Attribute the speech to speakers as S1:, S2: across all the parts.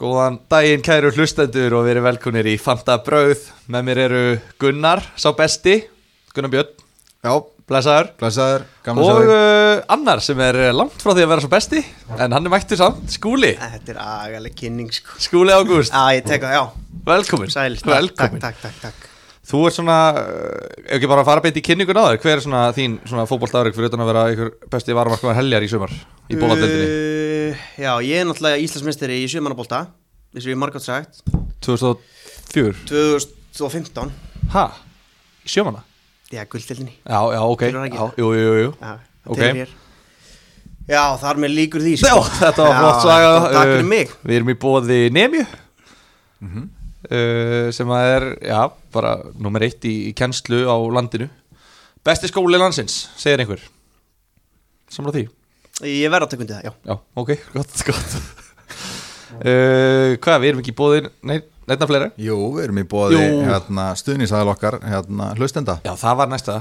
S1: Góðan daginn kæru hlustendur og verið velkunir í Fanta Brauð. Með mér eru Gunnar, sá besti. Gunnar Björn,
S2: Já,
S1: blessaður.
S2: Glæsaður, gaman að
S1: Og uh, annar sem er langt frá því að vera svo besti En hann er mættur samt, Skúli.
S3: Þetta er agaleg kynning sko.
S1: Skúli Ágúst,
S3: Já, ég tek það, já.
S1: Velkomin
S3: Sæl, takk, takk, takk, takk
S1: Þú ert svona, ef ekki bara að fara beint í kynningun á þér Hver er svona þín svona fótboltaðurinn fyrir utan að vera ykkur besti varamarkmaður heljar í sumar Í bóladeldinni
S3: uh, Já, ég er náttúrulega Íslandsmeisteri í sjömanabólta Þess að ég margátt sagt.
S1: 2004
S3: 2015
S1: Ha? Í sjömanna?
S3: Já, guldildinni
S1: Já, já, ok. Já, Jú, jú, jú, jú.
S3: Já,
S1: Ok.
S3: okay. Já, þar með líkur því
S1: Já,
S3: sko.
S1: þetta var
S3: Já,
S1: flott saga.
S3: Takk fyrir mig.
S1: Við erum í bóði Nemju uh, sem að er, já, bara nummer eitt í, í kennslu á landinu. Besti skóli landsins, segir einhver. Samla því?
S3: Ég verð að tekundi það, já.
S1: Já, ok, gott, gott. Uh, Hvað, við erum ekki í bóði Nei, neittna fleira?
S2: Jú, við erum í bóði hérna, stuðnisæðal okkar, hérna, hlustenda.
S1: Já, það var næsta.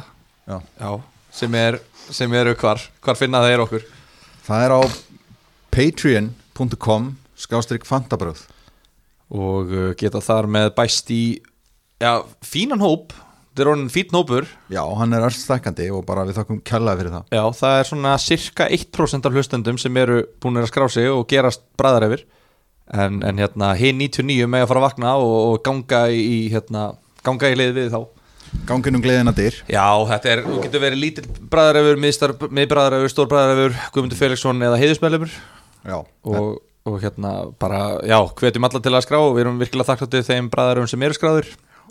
S2: Já.
S1: Já, sem, er, sem eru hvar Hvar finna þeir okkur?
S2: Það er á patreon.com skástrík fantabröð
S1: Og uh, geta þar með bæst í Já, fínan hóp. Þetta er orðin fín hópur.
S2: Já, hann er öll stækkandi og bara við þakkum kjallaði fyrir það.
S1: Já, það er svona cirka 1% af hlustendum sem eru búin að skrá sig og gerast bræðar yfir. En, en hérna, hinn 99 með að fara að vakna og, og ganga í hérna, ganga í leið við þá.
S2: Ganginum gleðina dyr.
S1: Já, þetta er, þú getur verið lítill bræðar yfir miðbræðar yfir, stór bræðar yfir Guðmundur Felixson eða heiðusmeðlumur
S2: Já,
S1: og, og hérna bara, já, hvetjum alla til að skrá. Og við erum virkilega þakklátið þeim bræðarum sem eru skráður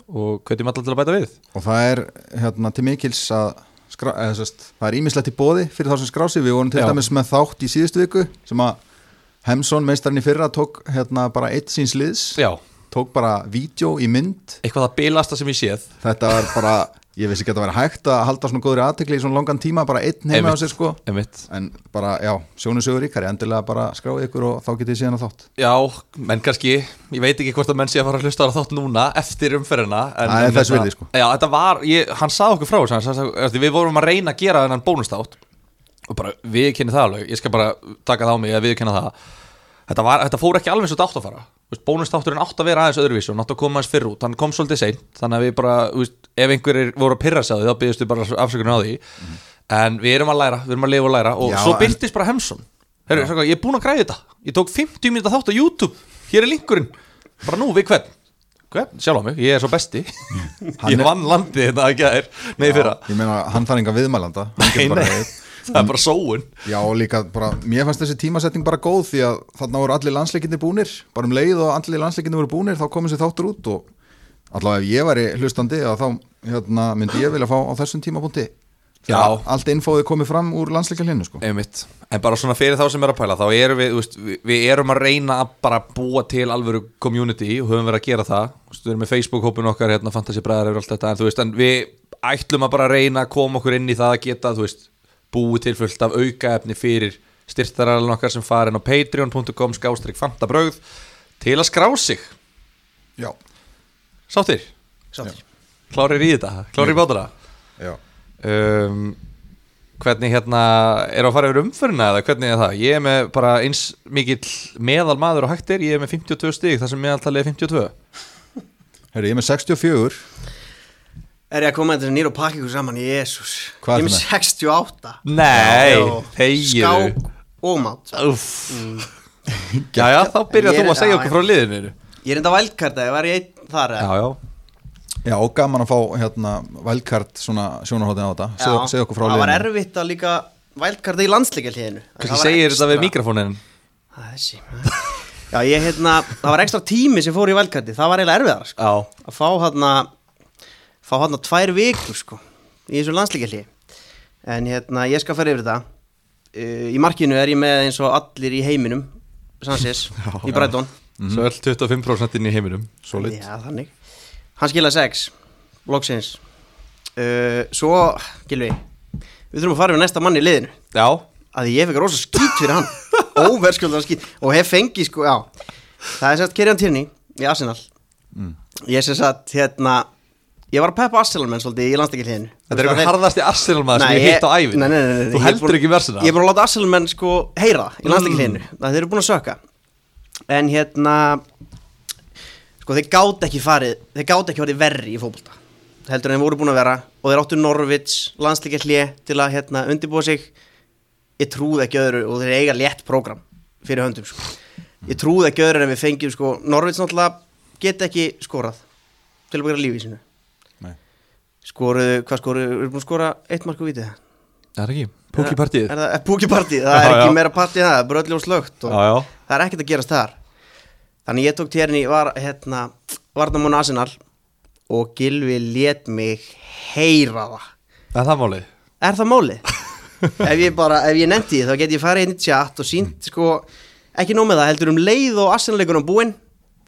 S1: og hvetjum alla til að bæta við.
S2: Og það er hérna til mikils að skrá, eða, sest, það er ímislegt í bóði fyrir þá sem skrási við vorum til dæmis með þátt í síðustu viku sem að Hemsson, meistarinn í fyrra, tók hérna bara eitt síns liðs.
S1: Já,
S2: tók bara vídeo í mynd.
S1: Eitthvað það bilasta sem ég séð.
S2: Þetta var bara, ég vissi ekki að það væri hægt að halda svona góðri aðtekli í svona langan tíma bara einn heima á sér sko
S1: Einmitt.
S2: en bara, já, sjónu sögur ríkari endilega bara skráði ykkur og þá getið síðan að þátt
S1: Já, menn kannski, ég veit ekki hvort að menn sé að fara að hlusta á þátt núna eftir umferðina en,
S2: Það er
S1: en
S2: þess
S1: þetta-
S2: virði, sko.
S1: Já, þetta var, ég, hann saði okkur frá eftir, við vorum að reyna að gera þennan bónustátt og bara við kynni það alveg, ég skal bara taka það á mig að við kynna það Þetta, var, þetta fór ekki alveg eins og þetta átt að fara veist, Bónustátturinn átt að vera aðeins öðruvísu og nátt að koma aðeins fyrr út, hann kom svolítið seint þannig að við bara, veist, ef einhverjir voru að pyrra sig á því, þá byggðust við bara afsökunar á því. En við erum að læra, við erum að lifa og læra og
S2: Já,
S1: svo
S2: en-
S1: byrtist bara Hemsson Heru, svo, ég er búinn að græða þetta, ég tók 50 minúta þátt á YouTube, hér er linkurinn. Bara nú, við hvern? Hvern, sjálf á mig, ég er svo besti. Ég vann landið þetta að gæðir nei fyrra,
S2: ég meina, hann þarf enga viðmælanda
S1: það er bara sóun.
S2: Já, og líka bara, mér fannst þessi tímasetning bara góð því að þarna voru allir landsleikinni búnir. Bara um leið og allir landsleikinni voru búnir þá komið sér þáttur út og allavega ef ég væri hlustandi þá hérna, myndi ég vilja fá á þessum tímapunkti.
S1: Já.
S2: Allt infóði komið fram úr landsleikarlinu sko.
S1: En bara svona fyrir þá sem er að pæla þá erum við, veist, við, erum að reyna að bara búa til alvöru community og höfum verið að gera það. Veist, við erum með Facebook-hópin okkar, hérna, Fantasy Bræðar yfir allt þetta en veist, en við ætlum að bara reyna að koma okkur inn í það að geta, þú veist búið til fullt af aukaefni fyrir styrtaralinn okkar sem farin á patreon.com skástrík fantabröð til að skrá sig.
S2: Já,
S1: Sáttir,
S3: Sáttir.
S1: Klárir í þetta, klárir í bátara
S2: já.
S1: Um, hvernig hérna er að fara yfir umförina eða hvernig er það? Ég er með bara eins mikill meðal maður og hægt er, ég er með 52 stig þar sem meðaltalið er 52
S2: Herri, ég er með 64
S3: Er ég að koma þetta nýr og pakka ykkur saman, jésús
S2: Hvað
S3: Ég er með 68
S1: nei, þegiðu
S3: Skák og mat
S1: Úff. Jæja, þá byrjar þú að segja okkur frá liðinu
S3: Ég er enda vælkarta, ég var ég einn þar
S1: já, já,
S2: Já, og gaman að fá hérna vælkart svona sjónarhóttin á þetta. Segð, segð okkur frá
S3: Það var
S2: liðinu.
S3: erfitt að líka vælkarta í landsleika hliðinu
S1: kannski segir þetta við mikrofónin
S3: Það er þessi Já, ég hérna, það var ekstra tími sem fór í vælkarti Það var eiginlega erfiðar sko. Að fá hérna Fá hérna tvær vikur sko Í þessu landsleika hlið En hérna, ég skal fara yfir þetta. Uh, Í markinu er ég með eins og allir í heiminum Sansis, í Brighton.
S1: svo öll 25% inn í heiminum
S2: Solid.
S3: Já, þannig. Hann skilaði 6 Loksins. Uh, Svo, Gilvi Við þurfum að fara við næsta mann í liðinu.
S1: Já,
S3: að ég fekk rosa skýt fyrir hann. Óverskjöldan skýt. Og hef fengið sko, já. Það er sett Kerjan Tierney í Arsenal. Ég sem sagt hérna ég var að peppa Arsenal menn svolítið í landstakilíðinu
S1: þetta er einhver harðasti Arsenal maður sem ég hitt á æfin
S3: nei, nei, nei, nei,
S1: þú heldur ekki með Arsenal.
S3: Ég er búin að láta Arsenal menn sko heyra í landstakilíðinu mm. það þeir eru búin að sökka. En hérna sko þeir gátt ekki farið þeir gátt ekki farið verri í fótbolta heldur en þeir voru búin að vera. Og þeir áttu Norvits hlje til að hérna undirbúa sig. Ég trúði ekki öðru og þeir eiga létt prógram fyrir höndum sko. ég trúði ekki skoruðu, hvað skoruðu, við erum búin að skora eitt mark og vitið
S1: Það er ekki, púkipartíð
S3: Er það púkipartíð, það er ekki meira partíð það, það er öllum slögt og
S1: Já, já.
S3: það er ekkert að gerast þar. Þannig ég tók térni, var hérna Varnamón Arsenal og Gilvi let mig heyra það.
S1: Er það málið?
S3: Er það málið? ef ég bara, ef ég nefndi þá get ég farið inn í chat og sínt sko ekki nóg með það, heldur um leið og Arsenal-leikunum búinn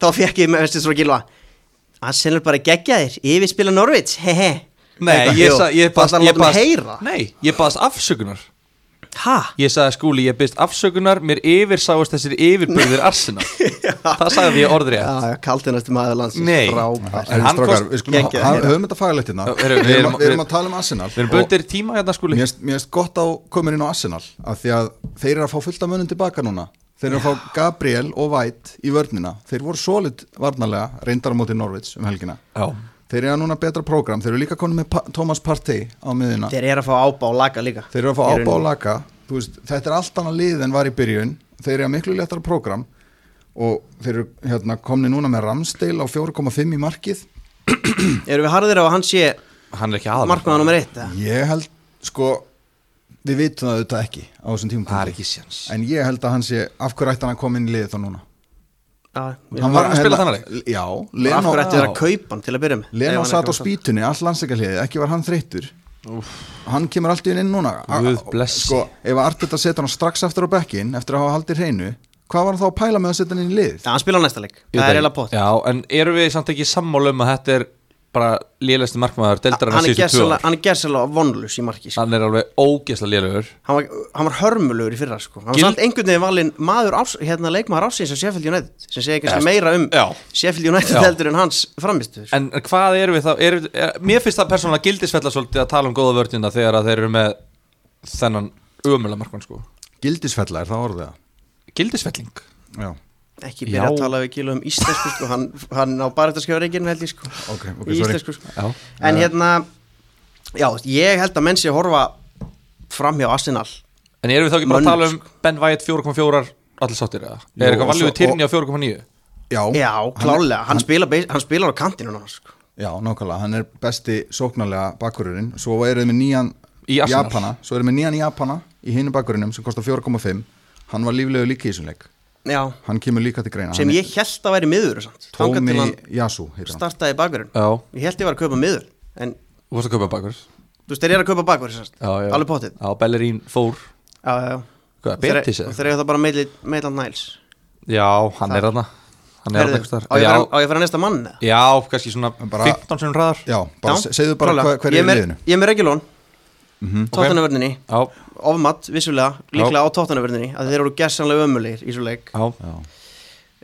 S3: þá fekk ég með vestið svo Gilva Arsenal bara geggjaðir, yfirspila Norvits, hehe
S1: Nei, ég, sa, ég
S3: Það
S1: baðst
S3: ætlar að
S1: ég
S3: láta mig
S1: baðst-
S3: heyra?
S1: Nei, ég baðast afsökunar.
S3: Ha?
S1: Ég sagði skúli, ég byrst afsökunar Mér yfirsáast þessir yfirbyrðir Arsenal. Það sagði ég orðrið
S3: Já, já, kaldinasti maður landsins.
S1: Nei. En hann
S2: strákar,
S1: kost-
S2: við skulum
S3: Geggjað,
S2: ha-
S3: heyra.
S2: höfum þetta fagalegt hérna.
S1: Já,
S2: Við erum að- við erum
S1: við-
S2: að tala um Arsenal.
S1: Við erum
S2: og
S1: bundir tíma hérna skúli.
S2: Mér finnst gott á komin inn á Arsenal af því að þeir eru að fá fullt af mönnum tilbaka núna Þeir eru að fá Gabriel og White í vörnina. Þeir voru solid varnarlega reyndar á móti Norvits um helgina.
S1: Já,
S2: Þeir eru að núna betra prógram. Þeir eru líka konum með pa Thomas Partey á miðuna
S3: Þeir eru að fá ábá og laga líka.
S2: Þeir eru að fá ábá og laka. Veist, Þetta er allt annað lið en var í byrjun. Þeir eru að miklu letara prógram. Og þeir eru hérna, komni núna með Ramsdale á 4,5 í markið.
S3: Erum við harðir á að hann sé
S1: hann er ekki aðal?
S2: Ég held, sko við vitum það auðvitað ekki á þessum tímum
S1: Það er ekki séns.
S2: En ég held að hann sé, af hverju ætti hann að koma inn í liðið þá núna?
S3: Já,
S1: Hann var að spila þannig
S2: Já,
S3: Af
S2: Leno,
S3: hverju ætti þeir að kaupa hann til að byrja með?
S2: Leno
S3: Ef hann
S2: satt á
S3: ekki var
S2: spýtunni, all landsleikahliðið, ekki var hann þreyttur. Hann kemur alltaf inn núna.
S1: Guð
S2: A- a-
S1: blessi.
S2: Sko, ef Arteta setja hann strax aftur á bekkin eftir að hafa haldið hreinu Hvað var hann þá að pæla með að setja hann inn í liðið?
S3: Já, hann spila á næsta leik. Það er eiginlega pott
S1: Já, en eru við samt ekki sammála um að þetta er bara lélæsti markmaður
S3: Hann
S1: hann
S3: er er gerðslega vonlus í marki sko.
S1: Hann er alveg ógeðslega lélugur
S3: hann, var, hann var hörmulegur í fyrra sko. Hann var
S1: Gil-
S3: samt einhvern veginn valinn maður ás, hérna, leikmaður ásins á Sheffield United sem segir kannski meira um
S1: já.
S3: Sheffield United
S1: Já.
S3: heldur en hans framistu sko.
S1: En hvað eru við þá? Er, er, mér finnst það persónulega gildisfella svolítið að tala um góða vörnina þegar að þeir eru með þennan umöla markmann sko
S2: Gildisfella er það orðið það?
S1: Gildisfelling
S2: Já,
S3: ekki byrja
S1: Já.
S3: að tala við Gil um íslensku sko. hann, hann á bara þetta skjára reygin held ég sko.
S2: ok, ok,
S3: í
S2: sorry
S3: íslensku sko.
S1: Já,
S3: en hérna já, ég held að menn sé að horfa fram hjá Arsenal
S1: En erum við þá ekki bara að tala um Ben Wyatt 4.4 allir sáttir eða? Er eitthvað við
S2: svo-
S1: Tyrni á 4.9?
S2: Já,
S3: já, klálega, hann, spilar, beis- hann spilar á kantinu núna, sko.
S2: Já, nákvæmlega, hann er besti sóknarlega bakkururinn Svo eru þið með nýjan
S1: Í.
S2: Japana Svo eru þið með nýjan Japana í hinu bakkururinnum sem kostar 4,5 Hann var líflegu líka í þessum leik
S3: já,
S2: Hann kemur líka til greina.
S3: Sem ég held að væri miður
S2: Tómi
S3: hann startaði
S1: Já,
S3: ég held ég var að kaupa miður en
S1: þú varst að kaupa bakur
S3: þú veist, þeir eru að kaupa
S1: já
S3: alveg pottið
S1: Já, Bellerín fór
S3: já, já, já.
S1: Hvað,
S3: Þeir- eru það bara Maitland Niles.
S1: Já, hann er er eitthvað
S3: á ég að fara- á ég að fara næsta mann eða?
S1: já, kannski svona
S2: Bara-
S1: 15 sem hraðar.
S2: Já, segðu bara
S3: klálega.
S2: hver, hver
S3: Ég
S2: er liðinu.
S3: ég er með Regulón
S2: Mhm.
S3: Ofmatt vissulega líklega á tóttanavörninni að þeir eru gersanlega ömulegir í svo leik.
S1: Já.
S2: Já,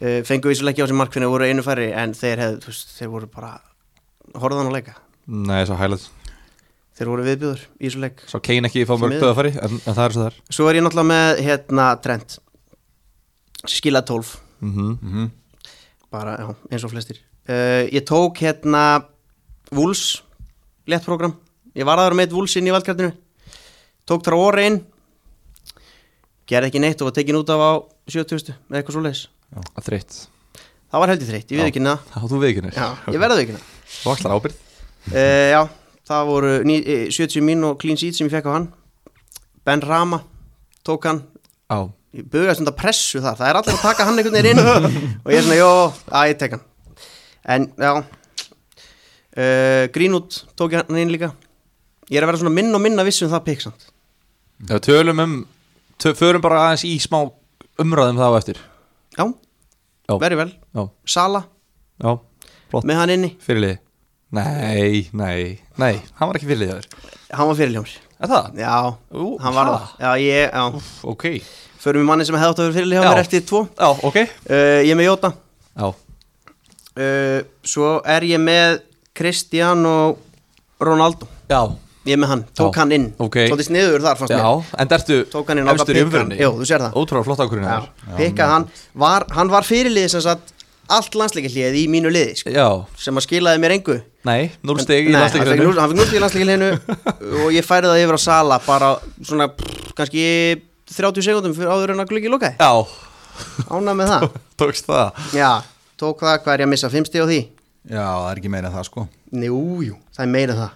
S3: uh, fengu vissulega ekki á sem markfinni voru einu færri en þeir hefðu, þú veist, þeir voru bara horfðan að leika.
S1: Nei, svo hægilegt
S3: þeir voru viðbjöður í svo leik.
S1: Svo Kane ekki fá mörg döðafæri en, en það er svo þar
S3: svo er ég náttúrulega með hérna Trent. Skila 12
S1: mm -hmm.
S2: Mhm.
S3: bara já, eins og flestir. Uh, ég tók hérna Wools léttprogram ég var aðra með Wools inn í valdkartinu tók þar orði inn. Gerði ekki neitt og var tekin út af á 70 með eitthvað svo leis
S1: Þreitt
S3: það var heldur þreytt, ég
S1: veið ekki
S3: já, ég verði ekki það
S1: Þú axlar ábyrð
S3: uh, já, það voru ní, eh, 70 mín og clean sheet sem ég fekk á hann. Ben Rama tók hann.
S1: Já,
S3: ég bugaði svona pressu þar. Það er allir að taka hann einhvern veginn inn. Og ég er svona, jó, að ég tek hann. En, já. Uh, Greenwood tók hann inn líka. Ég er að vera svona minn og minna viss um það pikk samt
S1: já tölum um tö, Förum bara aðeins í smá umræðum þá eftir.
S3: Já,
S1: Já.
S3: veri vel
S1: Já,
S3: Sala,
S1: já, flott.
S3: Með hann inni.
S1: Fyrirlið Nei, nei, nei, hann var ekki fyrirlið þér
S3: hann var fyrirljómar
S1: Er það?
S3: já,
S1: Ú,
S3: hann var
S1: ha?
S3: það já, ég, já,
S1: Úff, ok.
S3: Förum við manni sem hefði átt að vera fyrirljómar
S1: Já.
S3: eftir tvo. Uh,
S1: Já, ok.
S3: Ég er með Jóta.
S1: Já,
S3: uh, svo er ég með Cristiano Ronaldo.
S1: Já,
S3: ég er með hann, tók
S1: Já,
S3: hann inn.
S1: ok.
S3: Svolítið sniður þar fannst mér.
S1: en dertu
S3: Tók hann inn og
S1: efstur í
S3: það.
S1: Ótrúlega flott ákvörðin
S3: Pikkað hann, var, hann var fyrirlið sem sagt allt landsleikillið í mínu liði sko, sem að skilaði mér engu.
S1: Nei, núl stig í
S3: Nei, hann núll stig í landsleikillinu og ég færi það yfir á sala bara svona pff, kannski 30 sekundum fyrir áður en að gluggi lokaði.
S1: Já,
S3: Ánað með það.
S1: Tókst það.
S3: Já, tók það, hvað er ég að missa? 5 stig á því?
S2: Já, það er ekki meira það sko.
S3: Jú, jú, það er meira það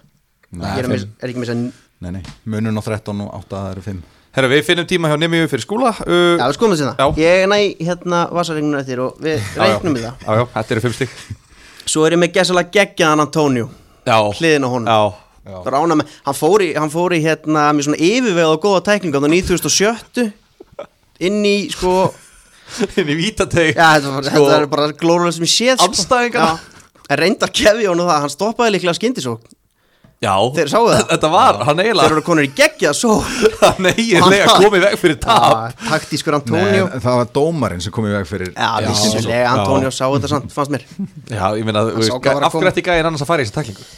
S3: er, að er ekki að missa
S2: Nei, nei, munun á 13 og 8 það eru 5
S1: Herra, við finnum tíma hjá Nemiu fyrir skúla uh,
S3: Já, við skoðum þessi
S1: Já.
S3: það Ég næ hérna vasaregnum eftir og við reiknum við það.
S1: Já, já, þetta eru fimm stig.
S3: Svo er ég með gessalega geggjaðan Antonio.
S1: Já,
S3: Hliðin á honum.
S1: Já,
S3: Rána með, hann fór í, hann fór í hérna með svona yfirvegað og góða tæklinga á 9007 inn í sko
S1: inn í vítateg
S3: Já, þetta, var,
S1: Sko,
S3: þetta er bara glórulega sem ég séð sko. En reyndar kefi honum það, hann stoppaði líklega skyndisók
S1: Já,
S3: Þeir sáu það?
S1: Þetta var, hann
S3: Þeir
S1: eiginlega
S3: eru konur í geggja svo
S1: Hann eiginlega komið veg fyrir tap
S3: Taktískur
S2: Nei,
S3: Antonio
S2: það var dómarinn sem kom í veg fyrir
S3: Já,
S1: Já.
S3: vissulega, Antonio sá þetta samt, fannst mér
S1: Já, ég meina, þú
S3: sá
S1: veist,
S3: hvað var að
S1: af hverju
S3: koma.
S1: ætti gæðin annars að fara í þessi taklingu?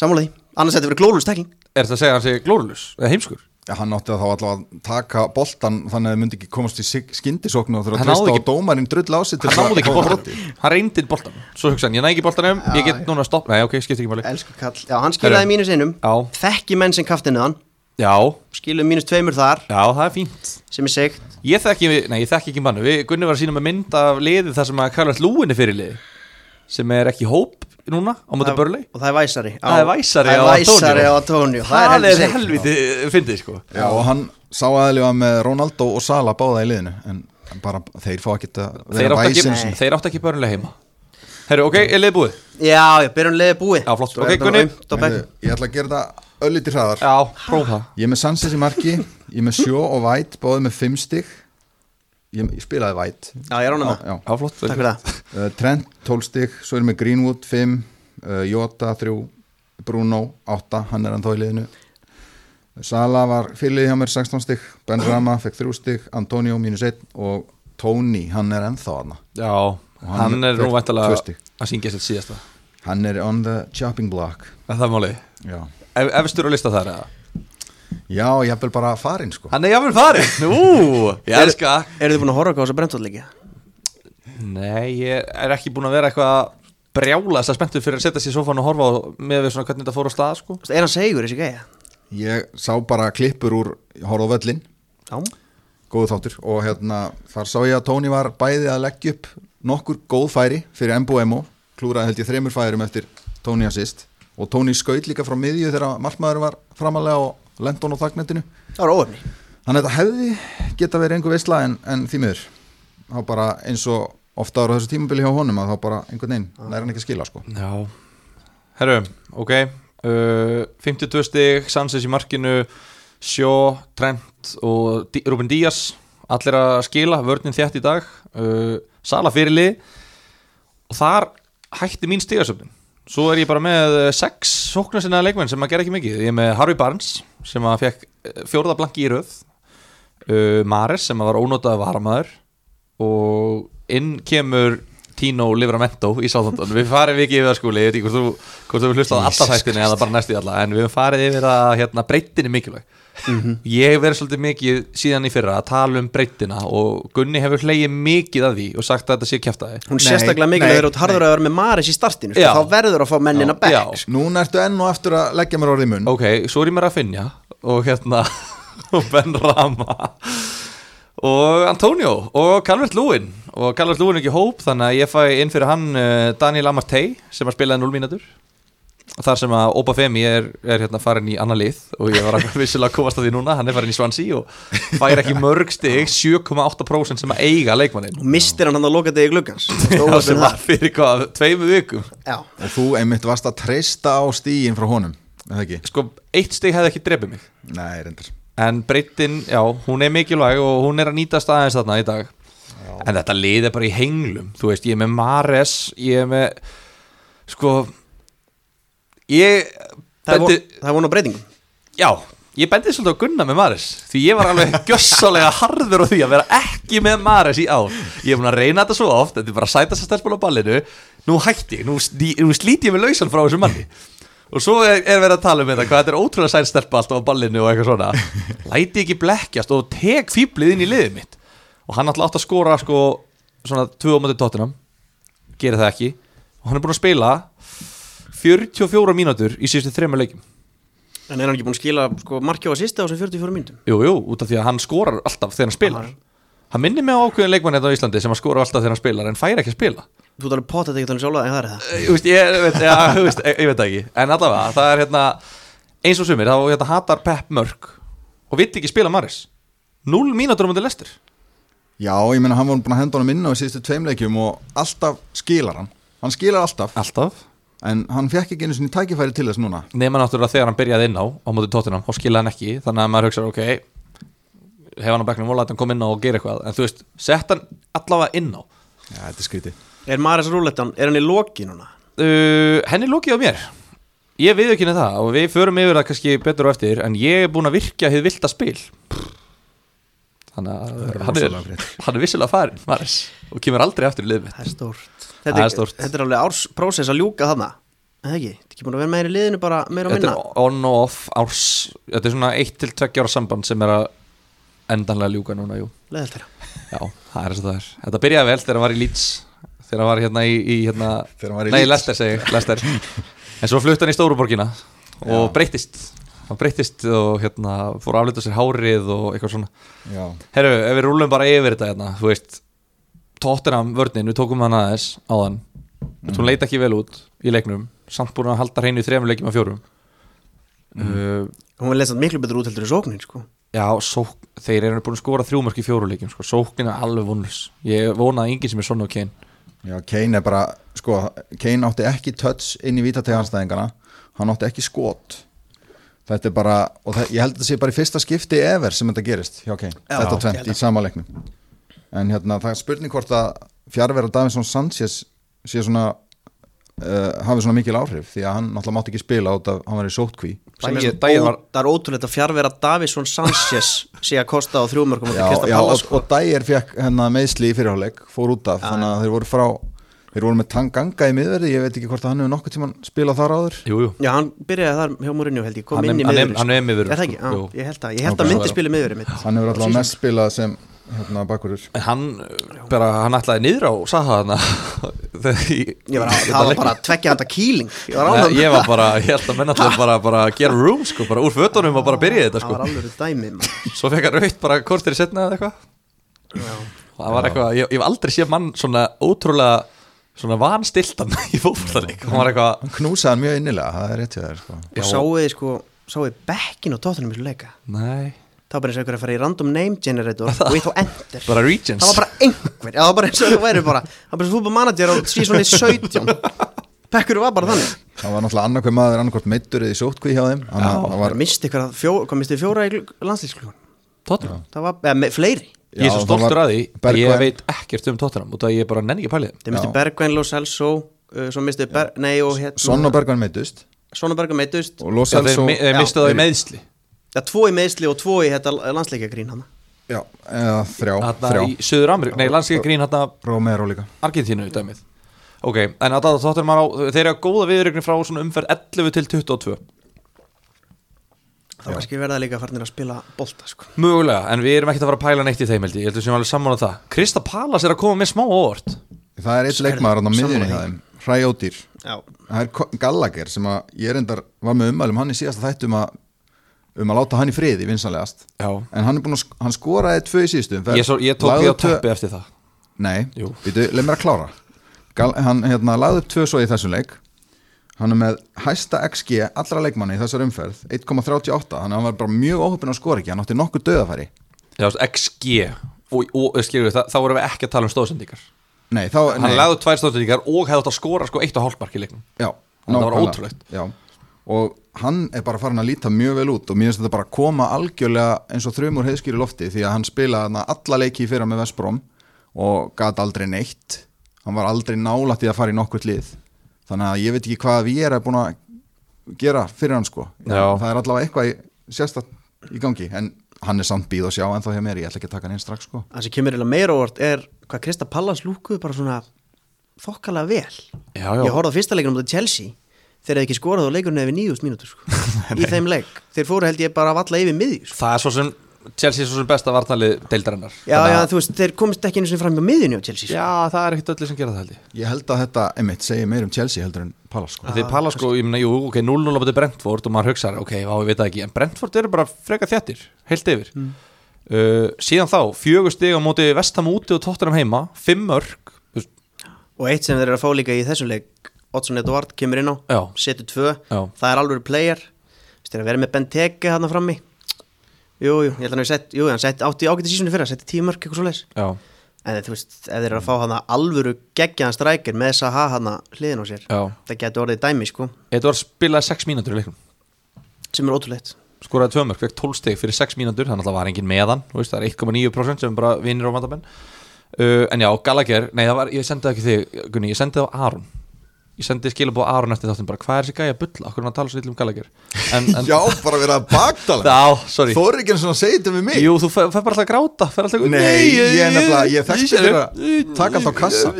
S3: Sammála því, annars þetta verið glórulega tækling
S1: Er þetta að segja að hann sé glórulus, eða heimskur?
S2: Já, hann átti að þá allavega að taka boltan þannig að það myndi ekki komast í skyndisókn og þurfa að
S1: náði
S2: á dómarinn drull á sig til
S1: Hann
S2: þess að
S1: náði ekki
S2: fá
S1: boltan
S2: brotið.
S1: Hann reyndi boltan Svo hugsa hann, ég næ ekki boltanum, ég get núna að stoppa. Nei, ok, skipt ekki máli.
S3: Elsku kall, já, hann skilaði
S1: Herru.
S3: mínus einum. Þekki menn sem kaftinu hann.
S1: Já,
S3: Skiluði mínus tveimur þar,
S1: já, það er fínt.
S3: Sem er segt
S1: Ég þekki, nei, ég þekki ekki mannu Við Gunni var að sína með mynd af liðið þar sem að Karl Lúin er fyrir liði sem er ekki hóp núna á móti börli
S3: Og það er væsari á-
S1: Það er væsari
S3: það
S1: á
S3: er væsari
S1: Antonio.
S3: á Antonio.
S1: Það er
S3: helviti
S1: helviti fyndið sko.
S2: Já, og hann sá aðlega með Ronaldo og Sala báða í liðinu en bara þeir fá ekki að vera sín
S1: þeir áttu ekki börnlega heima. Herru, ok, er liðið búið?
S3: Já, já, byrjum leiði búið.
S1: Já, flott. Ok, Gunni.
S2: Ég ætla að gera þetta öllítið hraðar.
S1: Já, próf það
S2: Ég er með Sanchez í marki, ég er með Sjó og White báðið með 5 stig ég, ég spilaði White.
S3: Já, ég er ánum það.
S2: Já,
S1: Já, flott.
S3: Takk fyrir það.
S2: Uh, Trent 12 stig, svo er ég með Greenwood 5, uh, Jota 3 Bruno 8, hann er ennþá í liðinu. Sala var fyrirlið hjá mér 16 stig, Ben Rama fekk 3 stig, Antonio mínus 1 og Tony, hann er ennþá hann
S1: Já,
S2: hann
S1: hann er nú
S2: stig.
S1: að syngja sér síðasta.
S2: Hann er on the chopping block.
S1: Er Það er málið?
S2: Já,
S1: Ef- Efstur á lista þar eða?
S2: Já ég hef vel bara farin sko.
S1: Hann er jáfnvel farin Nú, ég elska.
S3: Eru þið búin að horfa á þess að brendvallleiki?
S1: Nei, ég er ekki búin að vera eitthvað brjála þess að spenntu fyrir að setja sér í sófan og horfa á með við svona hvernig þetta fór á stað sko.
S3: Er hann segur þessi gæja?
S2: Ég sá bara klippur úr Horf á völlin,
S3: Já.
S2: Góðu þáttur. Og hérna þar sá ég að Tony var bæði að leggja upp nokkur góð færi fyrir Embo Emo, klúraði held ég þremur færum eftir Tony assist. Og Tony skaut líka frá miðju þegar markmaður var framalega og lendon á þagnetinu
S3: Það var óöfni
S2: Þannig að þetta hefði geta verið einhver veisla en, en því miður. Þá bara eins og ofta ára þessu tímabili hjá honum að þá bara einhvern veginn næra hann ekki að skila sko.
S1: Já. Herru, ok uh, 52 stig, Sanchez í markinu Sjó, Trent og Di Ruben Díaz allir að skila, vörnin þétt í dag uh, Sala fyrirlið og þar hætti mín stigasöfnin svo er ég bara með eh, sex sóknar sinna leikmenn sem að gera ekki mikið. Ég er með Harvey Barnes sem að fekk fjórða blanki í röð uh, Mares sem að var ónótað varamæður og inn kemur Tino Livramento í Sáþondon við farið ekki yfir það skúli, ég veit ekki hvort þú, hvort þú hlustað alltaf hættinni eða bara næstu í alla en við farið yfir að hérna, breytin er mikilvæg ég hef verið svolítið mikið síðan í fyrra að tala um breytina og Gunni hefur hlegið mikið að því og sagt að þetta sé kjæftæði
S3: Hún
S2: Nei,
S3: sérstaklega mikið
S2: nei,
S3: þegar þú ert harður að vera með Maris í startinu sko,
S1: Já.
S3: Þá verður að fá mennin að
S1: Já.
S3: bekk sko.
S2: Núna ertu enn og aftur að leggja mér orðið í munn.
S1: Ok, svo er ég mér að finja og hérna og Ben Rama og Antonio og Calvert Lúin og Calvert Lúin er ekki í hóp þannig að ég fæ inn fyrir hann uh, Daniel Amartey sem að spilaði 0 mínútur þar sem að Opa Femi er, er hérna farin í annar lið og ég var að vissilega að komast að því núna hann er farin í Swansea og fær ekki mörg stig 7,8% sem að eiga leikmannin
S3: Og mistir hann hann að loka degi gluggans.
S1: Já, sem var fyrir hvað, tveimu vikum?
S3: Já.
S2: Og þú einmitt varst að treysta á stíin frá honum eða ekki?
S1: sko, eitt stig hefði ekki drefið mig.
S2: Nei, reyndar.
S1: En breytin, já, hún er mikilvæg og hún er að nýta staðins þarna í dag. En þetta lið er bara í henglum Þú veist, ég er með Mares Ég er með Sko Ég bendi,
S3: það von á breytingum.
S1: Já, ég bendi svolítið á Gunna með Mares Því ég var alveg gjössalega harður á því að vera ekki með Mares í ár. Ég er búin að reyna þetta svo oft Þetta er bara að sæta sér stelpun á ballinu. Nú hætti nú, nú slíti ég mig lausan frá þessu manni. Og svo er, er verið að tala um þetta hvað þetta er ótrúlega sæn stelpa alltaf á ballinu og eitthvað svona. Læti ekki blekkjast og tek fýblið inn í liðið mitt. Og hann alltaf átt að skora sko svona tvö á móti tóttinam gerir það ekki. Og hann er búin að spila 44 mínútur í síðustu þremur leikjum.
S3: En er hann ekki búin að skila sko, að sýsta á þessum 44 myndum?
S1: Jú, jú, út af því að hann skorar alltaf þegar hann spilar. Hann minnir mig á ákveðin leikmann hérna á Íslandi sem að skora alltaf þegar hann spilar en fær ekki að spila.
S3: Þú talar potið ekki þannig sjálfa en það er það?
S1: Ég, veist, ég, veit, ja, þú veist, ég, ég veit ekki. En allavega, það er hérna eins og sumir, þá hérna, hatar Pep Mörk og vill ekki spila Maris 0 mínútur á mútið lestir
S2: Já, ég meina hann var búin að henda honum inn á í síðustu tveimleikjum og alltaf skilar hann. Hann skilar alltaf,
S1: Alltaf
S2: en hann fekk ekki einu sinni tækifæri til þess núna.
S1: Nefna náttúrulega þegar hann byrjaði inn á á mútið tóttinam og skilaði hann ekki Þannig að maður hugsa, ok hef hann á bekknum og láta hann koma inn á og gera eitthvað. En þú veist, sett hann allavega inn á.
S2: Já, þetta er skrítið.
S3: Er Maris Rúlettan, er hann í loki núna?
S1: uh, henni lókið á mér. Ég við ekki það og við förum yfir það kannski betur og eftir en ég er búin að virkja hefði vilt að spil. Þannig að hann er, hann er vissilega farin Maris, og kemur aldrei aftur í liðið
S3: er Þetta
S1: er.
S3: Þetta er alveg árs prósess að ljúka þarna. Það ekki, þetta er ekki búin að vera meira í liðinu bara meira og
S1: þetta
S3: minna?
S1: er on og off árs. Þetta er svona 1-2 ára samband sem er að endanlega ljúka núna jú.
S3: Leðalt þeirra
S1: já, það er eins og það er. Þetta byrjaði vel þegar hann var í Leeds. Þegar hann var hérna í, í hérna,
S2: Þegar hann var í
S1: nei,
S2: Leeds.
S1: Leicester segi Leicester. En svo flutt hann í Stóruborgina og
S2: Já.
S1: breyttist. Hann breyttist og hérna fór að aflita sér hárið og eitthvað svona.
S2: Já,
S1: herru, ef við rúlum bara yfir þetta hérna, þú veist Tottenham vörnin, við tókum hann aðeins áðan. Mm. hún leit ekki vel út í leiknum samt búin að halda hreinu í þremur leikjum af fjórum. Uh,
S3: Hún lesa miklu betur út heldur í sóknin sko.
S1: Já, sók, þeir eru búin að skora þrjúmörk í fjóru leikjum sko. sóknin er alveg vonlus ég vonaði enginn sem er svona og Kane.
S2: Já, Kane er bara, sko, Kane átti ekki touch inn í vítateganstæðingana hann átti ekki skot. Þetta er bara, og það, ég held að þetta sé bara í fyrsta skipti ever sem þetta gerist hjá Kane,
S3: Já,
S2: þetta tvent í sama leiknum en hérna, það er spurning hvort að fjárvera Davinsson Sanchez sé svona uh, hafi svona mikil áhrif því að hann náttúrulega mátti ekki spila út af, hann var í sótkví
S3: Það er ótrúlega að fjárvera Davison Sanchez sé að kosta á þrjúmörkum
S2: já, já, og, og Dyer fekk hennar meðsli í fyrirháleik, fór út af þannig að þeir voru frá, þeir voru með Tanganga í miðverði, ég veit ekki hvort að hann hefur nokkuð tíman spilað þar áður.
S1: Jú, jú.
S3: Já, hann byrjaði þar hjá Mourinho held ég, kom
S1: Hann
S3: inn í
S1: hann er-
S3: miðurinn
S1: hann er miðvörður,
S3: Er það ekki?
S1: sko.
S3: Já, ég held að, ég held að myndi spila miðurinn mitt.
S2: Hann hefur allavega mest spilað sem hérna bakurur
S1: En hann, bara, hann ætlaði niður á Saha þarna. Þegar ég-
S3: Ég var,
S1: þetta
S3: það var bara tveggja handa kýling. Ég var
S1: Nei. Ég var bara, ég held að menn allir bara, bara gera room sko, bara úr fötunum og bara byrja þetta
S3: Það var
S1: sko
S3: alveg dæmi maður.
S1: Svo fekk hann raukt bara kortir í setna eða eitthvað.
S3: Já.
S1: Það var eitthvað, ég, ég hef aldrei séð mann svona ótrúlega svona vanstiltan í fótbollaleik hann var eitthvað,
S2: hann knúsaði hann mjög innilega, það er rétt hjá þér sko.
S3: Og sáuði sko Sáuði bekkin og tóttunum í svo leika?
S1: Nei
S3: Það var bara eins og einhver að fara í random name generator Og ég þá enter.
S1: Bara regions.
S3: Það var bara einhver. Já, það var bara eins og það væri bara Það var bara fútbol manager á síðan 17 Bekkur var bara þannig.
S2: Það var náttúrulega annarkveð maður annarkvort meittur eða í sótkví hjá þeim. Að það
S3: Það
S2: var,
S3: misti ykkur að fjó, Hvað misti fjóra í landslýsklun
S1: Tottenham?
S3: Það var, eða með fleiri.
S1: Ég er svo
S2: Já, það
S1: stoltur að því, ég veit ekkert um Tottenham út af að ég bara nenni ekki pælið
S3: Þeir misti
S2: Já.
S3: Bergvæn, Lo Celso uh, Svo misti Ber, Nei og hérna
S2: Son og Bergman meitust
S3: Sonneberga meittust
S2: og Lo
S1: Já, þeir
S2: Celso
S1: mi- þeir mistu það í meðsli
S3: Já, tvo í meðsli og tvo í þetta landsleikagrín hann.
S2: Já, eða þrjá,
S1: Þarna
S2: þrjá.
S1: í Suður Amerík, nei landsleika grín hérna
S2: Romero líka.
S1: Argentínu í dæmið. Ok, en að það þáttur maður á Þeir eru að góða viðrögnin frá svona umferð 11 til 22
S3: Þá kannski verða líka farnir að spila bolta sko.
S1: Mögulega, en við erum ekkert að fara að pæla neitt í þeim held ég. Ég heldur sem alveg saman á það. Krista Palas er að koma með smá óvart.
S2: Það er eitt leikmaður hann á miðjunni Hræjódýr
S3: Já,
S2: það er Gallagher sem að ég reyndar var með ummælum hann í síðasta þættu um að um að láta hann í friði vinsanlegast
S1: Já,
S2: en hann er að sk- hann skoraði tvö í síðustu umferð,
S1: ég, svo, ég tók því á
S2: tvö-
S1: teppi eftir það.
S2: Nei, býtu, leið mér að klára. Gal, Hann hérna, lagði upp tvö svo í þessum leik. Hann er með hæsta XG allra leikmanni í þessar umferð 1,38, þannig að hann var bara mjög óhupin að skora ekki, hann átti nokkuð döðafæri
S1: Já, XG Og, og skilur það, þá vorum við ekki að tala um stóðsendingar
S2: Nei, þá,
S1: Hann
S2: nei,
S1: lagði upp tvær stóðsendingar og hefði átt að skora sko eitt og hálfmark í leiknum.
S2: Já,
S1: Það var ótrúlegt.
S2: Já, og hann er bara farin að líta mjög vel út og mér finnst þetta bara að koma algjörlega eins og þrjumur heiðskýri lofti því að hann spilaði þarna alla leiki í fyrra með Vestbróm og gat aldrei neitt. Hann var aldrei nálætt í að fara í nokkurt lið. Þannig að ég veit ekki hvað við erum búin að gera fyrir hann sko.
S1: Já.
S2: það er allavega eitthvað sérstætt í gangi en hann er samt býð og sjá en þá hjá mér, ég ætla ekki að taka hann inn strax sko.
S3: Það sem kemur eiginlega meira óvart er hvað Krista Pallas lúkuðu bara svona þokkalega vel.
S1: Já, já,
S3: Ég horfði á fyrsta leikinu um þetta Chelsea þeir hefði ekki skorað og leikurinn hefði nýjúst mínútur sko. í þeim leik, þeir fóru held ég bara að valla yfir miðju sko.
S1: Það er svo sem Chelsea er svo sem besta vartalið deildarinnar
S3: já, já, þú veist, þeir komist ekki einu sinni fram hjá miðjunni á Chelsea sko.
S1: já, það er ekkert öllu sem gera það held ég
S2: Ég held að þetta, einmitt, segir meir um Chelsea heldur en Palace sko.
S1: Því Pala sko, ég meina, jú, ok, 0-0 á bæti Brentford og maður hugsaður, ok, á, ég veit það ekki en Brentford eru bara freka þjættir, heilt yfir
S3: Mm.
S1: uh, síðan þá fjögur stig á móti Vestham úti og Tottenham heima fimm veist,
S3: og eitt sem þeir eru að fá líka í þessum leik Oddsson Edvard kemur inn á, setur tvö.
S1: Já.
S3: það er alveg player. Þeir að vera með Benteke hann frammi? Jú, jú, ég held að hann hefur sett jú, hann sett átti ágæti sísunni fyrra, setti tíu mörg eitthvað svo leis
S1: já,
S3: en þú veist, ef þeir eru að fá hann alvöru geggjaðan strækir með þess að hafa hann hliðin á sér
S1: já.
S3: það getur orðið dæmi sko.
S1: Edvard spilaði 6 mínútur í leiknum.
S3: Sem er ótrúleitt
S1: skoraði tvö mörg, fekk 12 stig fyrir 6 mínútur. Þannig að það var engin meðan, veist, það er 1,9% sem bara vinnir á vandamenn uh, en já, Gallagher, nei, það var, ég sendi það ekki þig Gunni, ég sendi það á Aron ég sendi skilabóð Aron eftir þáttum bara, hvað er þessi gæja bull, okkur hann tala svo lítið um Gallagher? En, en,
S2: Já, bara verið að
S1: sorry.
S2: Þú er ekki eins og að segja þetta við mig.
S1: Jú, þú fer bara alltaf að gráta alltaf,
S2: Nei, ég er nefnilega, ég fyrir að taka alltaf kassa.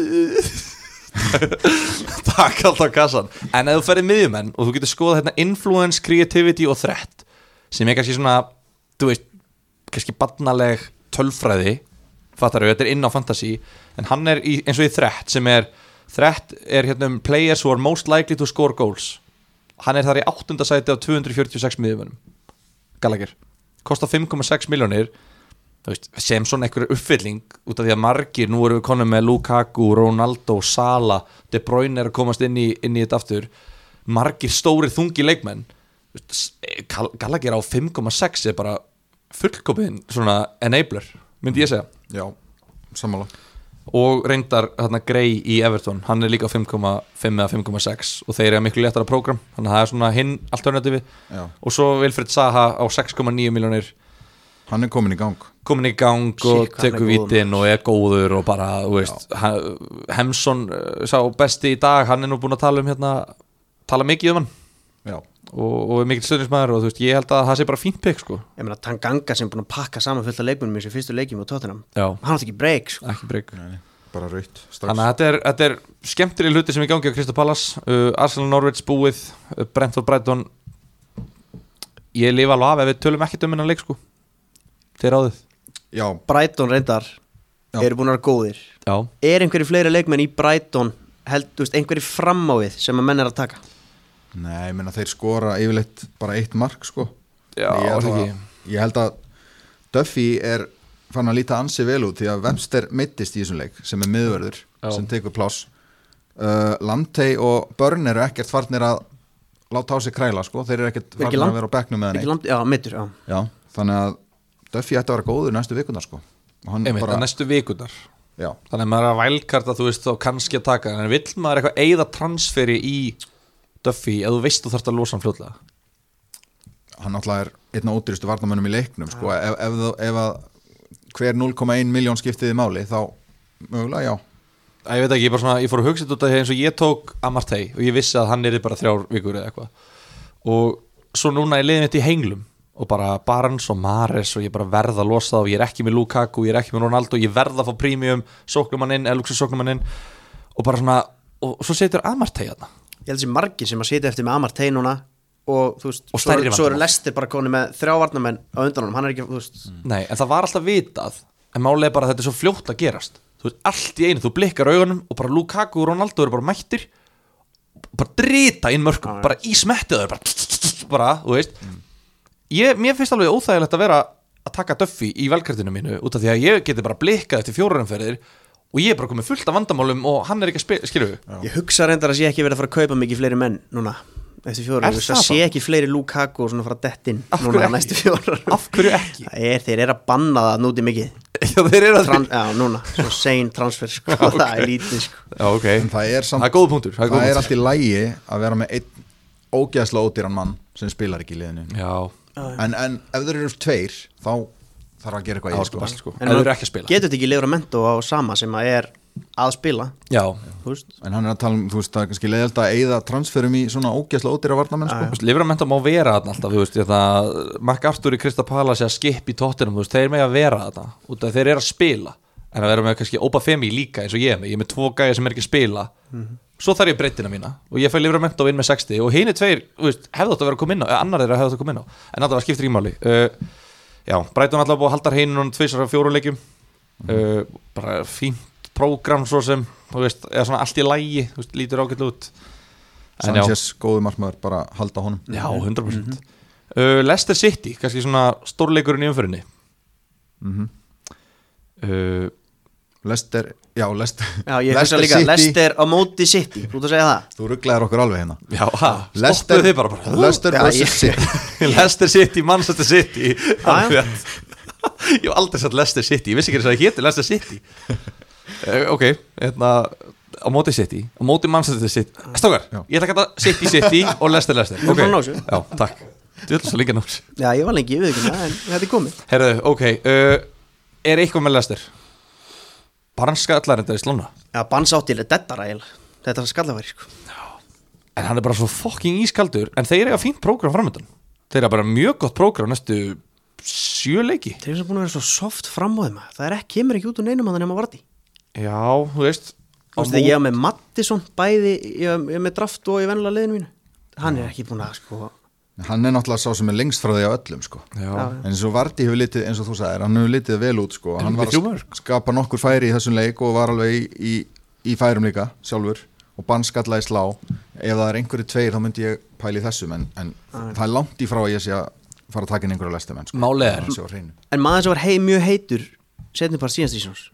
S1: Takk alltaf kassan. En ef þú ferði miðjumenn og þú getur skoðað hérna influence, creativity og threat sem er kannski svona, þú veist kannski barnaleg tölfræði fattar við, þetta er inn á fantasy en hann er í, eins og í threat sem er threat er hérna um players who are most likely to score goals. Hann er þar í áttunda sæti af 246 miðjumennum Gallagher, kostar 5,6 miljónir sem svona einhver uppfylling út af því að margir, nú erum við konum með Lukaku, Ronaldo, Sala De Bruyne er að komast inn í, inn í þetta aftur. Margir stóri þungi leikmenn. Gall- Gallagher á 5,6 er bara fullkopin svona enabler, myndi ég segja.
S2: Já, sammála
S1: og reyndar hérna Grey í Everton hann er líka á 5,5 eða 5,6 og þeir eru miklu léttara prógram þannig að það er svona hinn alternativi
S2: Já.
S1: og svo Wilfred Zaha á 6,9 miljónir
S2: Hann er komin í gang.
S1: Komin í gang og tekur vítin og er góður og bara, þú veist, Hemsson uh, sá besti í dag, hann er nú búin að tala um hérna, tala mikið um hann.
S2: Já,
S1: og, og er mikill stöðnismæður og þú veist, ég held að það sé bara fínt pikk sko,
S3: ég meina Tanganga sem er búin að pakka saman fullt af leikmunum í þessu fyrstu leikjum á Tottenham.
S1: Já,
S3: hann átti ekki break sko.
S1: ekki breyk
S2: nei, nei, bara raut
S1: Þannig að þetta er, þetta er skemmtileg hluti sem er í gangi á Krista Pallas uh, Arsenal Norwich búið, uh, Brentford Brighton. Ég lifa alveg af ef við tölum ekkert um hennan leik sko. Þeir áðið
S2: Já,
S3: Brighton reyndar
S2: Já.
S3: eru búin að vera góðir.
S1: Já,
S3: er einhverju fleiri leikmenn í Brighton held, þú veist, einhverju fram á við sem að menn er að taka
S2: nei, ég meina þeir skora yfirleitt bara eitt mark sko.
S1: Já, er
S2: að,
S1: ekki?
S2: ég held að Duffy er fann að líta ansi vel út því að Webster mittist í þessum leik sem er miðverður
S1: Já.
S2: sem tekur pláss. Uh, Lantey og Börn eru ekkert farnir að láta á sig kræla sko, þeir eru ekkert
S3: Er
S2: farnir að vera á bekknum með
S3: land, já, mittur, já.
S2: Já, þannig að Duffy ætti að vera góður næstu vikundar sko. Og hann
S1: einmitt,
S2: bara,
S1: að næstu vikunar
S2: já,
S1: þannig að maður er að vælkarta, þú veist, þá kannski að taka en vill maður eitthvað eigða transferi í Duffy, ef þú veist þú þarft að losa hann fljótlega.
S2: Hann náttúrulega er einn af ódýrustu varnamönnum í leiknum sko, ef, ef, ef, að hver 0,1 miljón skiptiði máli þá mögulega já.
S1: Æ, ég veit ekki, ég, svona, ég fór að hugsa þetta eins og ég tók Amartey og ég vissi að hann er bara þrjár vikur eða eitthvað. Og svo núna er liðin þetta í henglum og bara Barnes og Mares og ég bara verð að losa það og ég er ekki með Lukaku, ég er ekki með Ronaldo ég verð að fá premium, sóknumann inn eða luxus sóknumann inn og bara svona og, svo setur Amartey þarna
S3: ég held sem margir sem að sitja eftir með Amartey núna og þú veist,
S1: Og
S3: svo, svo eru lestir bara koni með þrjá varnamenn á undan honum, hann er ekki, þú veist.
S1: Nei, en það var alltaf vitað en málega bara að þetta er svo fljótt að gerast. Þú veist, allt í einu, þú blikkar augunum og bara Lukaku og Ronaldo eru bara mættir bara drita inn mörgum
S3: já.
S1: bara í smettið þau bara, þú veist. Ég, mér finnst alveg óþægilegt að vera að taka Duffy í velkartinu mínu út af því að ég geti bara blikkað eftir fjórumferðir og ég er bara komið fullt af vandamálum og hann er ekki að spila, skilju
S3: ég hugsa reyndar að sé ekki verið að fara að kaupa mikið fleiri menn núna eftir fjóra,
S1: Er það
S3: sé
S1: bara?
S3: ekki fleiri Lukaku og svona fara dett inn
S1: Af hverju
S3: núna
S1: ekki?
S3: næstu fjóra
S1: af hverju ekki?
S3: það er, þeir eru að banna það núti mikið
S1: Já, þeir eru að
S3: Tran, já, núna, svo sein transfer sko, það er lítið sko.
S1: Já, ok,
S2: en það er, samt,
S1: það er góð punktur Það er,
S2: það er
S1: punktur.
S2: allt í lægi að vera með einn ógeðslega ódýran mann sem spilar ekki í liðinu
S1: Já,
S2: en, en ef þeir eru tveir þá þarf að gera eitthvað
S1: það
S2: í sko.
S1: best sko.
S3: En maður
S1: eru ekki að spila.
S3: getur þetta ekki leifur að mento á sama sem að er að spila?
S1: Já,
S3: þú veist.
S2: En hann er að tala um, þú veist, það er kannski leiðilt að eigða transferum í svona ógeðslega ódýra varnamenn sko.
S1: Þú veist, Livramenta má vera þarna alltaf, þú veist, þetta Mark Arthur í Krista Palace að skip í tóttinum, þú veist, þeir með að vera þarna út af þeir eru að spila, en að vera með kannski Opa Femi líka eins og ég er með, ég er með tvo gæja sem er ekki að spila. Þú svo þarf ég breytina mína. Og ég fæ Livramento inn með 60 og hini tveir, þú veist, hefðu átt að vera að koma inn á já, Brighton alltaf búið að halda hreinu núna tvisar af fjóru leikjum. Uh, bara fínt prógram svo sem þú veist, eða svona allt í lægi þú veist, lítur ágætlu út.
S2: Sanchez, góðu markmaður, bara halda honum.
S1: Já, 100% uh, Leicester City, kannski svona stórleikurinn í umfyrinni
S2: Mhm.
S1: uh,
S2: Lester, já, Lester
S3: Já, ég hugsa líka, Leicester á móti City Þú ert að segja það?
S2: Þú rugglaðir okkur alveg hérna.
S1: Já, ha, stoppuðu þið bara, bara
S2: Lester
S3: Já,
S2: vs. City.
S1: Leicester City, Manchester City.
S3: Já.
S1: Ég hef aldrei sagt Leicester City Ég vissi ekki að það héti Leicester City. Uh, Ok, hérna á móti City, á móti Manchester City. Stókar,
S2: Já.
S1: ég ætla að kalla City City og Leicester Leicester.
S3: Þú erum
S1: Ok. Já, takk. Þú ætla svo líka náms
S3: Já, ég var lengi, ég veit ekki þetta er komið.
S1: Herðu, ok uh, Er eitthvað með Leicester? Barnskallar þetta í slóna
S3: Já, bannsáttil er dettara eiginlega. Þetta er skallaværi, sko.
S1: En hann er bara svo fucking ískaldur En þeir eiga fínt prógram framöndan Þeir eiga bara mjög gott prógram næstu sjö leiki.
S3: Þeir eru búin að vera svo soft framóðið maður. Það er ekki, kemur ekki út úr neinum að það nema varti
S1: Já, þú veist
S3: Þú veist, ég hef með Mattisson bæði Ég hef með draft og í vennilega liðinu mínu. Hann er ekki búin að, sko
S2: Hann er náttúrulega sá sem er lengst frá því á öllum sko. En eins og Varti hefur litið, eins og þú sagðir, hann hefur litið vel út sko. Hann var að skapa nokkur færi í þessum leik og var alveg í, í, í færum líka sjálfur. Og bannskallaði slá. Ef það er einhverju tveir þá myndi ég pæli þessum en, en það er langt í frá að ég sé að fara að taka inn einhverju lestum en sko.
S3: En maður sem var hei, mjög heitur síðast í svona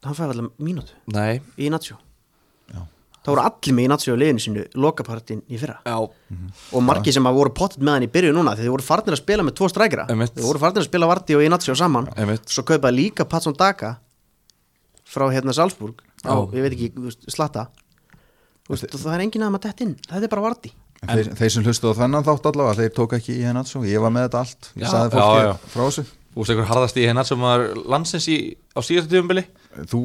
S3: Hann fæði allar mínútu
S1: nei.
S3: í Natsjó
S2: Já.
S3: Það voru allir með í Natsjó liðinu sínu Lokapartin í fyrra.
S1: Já,
S3: Og margir sem að voru pottet með hann í byrju núna Þegar þeir voru farnir að spila með tvo strækra
S1: Einmitt.
S3: Þeir voru farnir að spila Varti og í Natsjó saman.
S1: Einmitt.
S3: Svo kaupaði líka Patson Daka Frá hérna Salzburg. Á,
S1: Já.
S3: Ég veit ekki, slatta og Það er enginn að maður dett inn. Þetta er bara Varti
S2: En þeir, þeir sem hlustuðu á þennan þátt allavega þeir tók ekki í hennan svo, ég var með þetta allt. Ég
S1: Já,
S2: saði
S1: já,
S2: fólki
S1: já.
S2: frá þessu.
S1: Þú veist einhver harðast í hennar sem var landsins í, á síðastu tífumbili
S2: þú,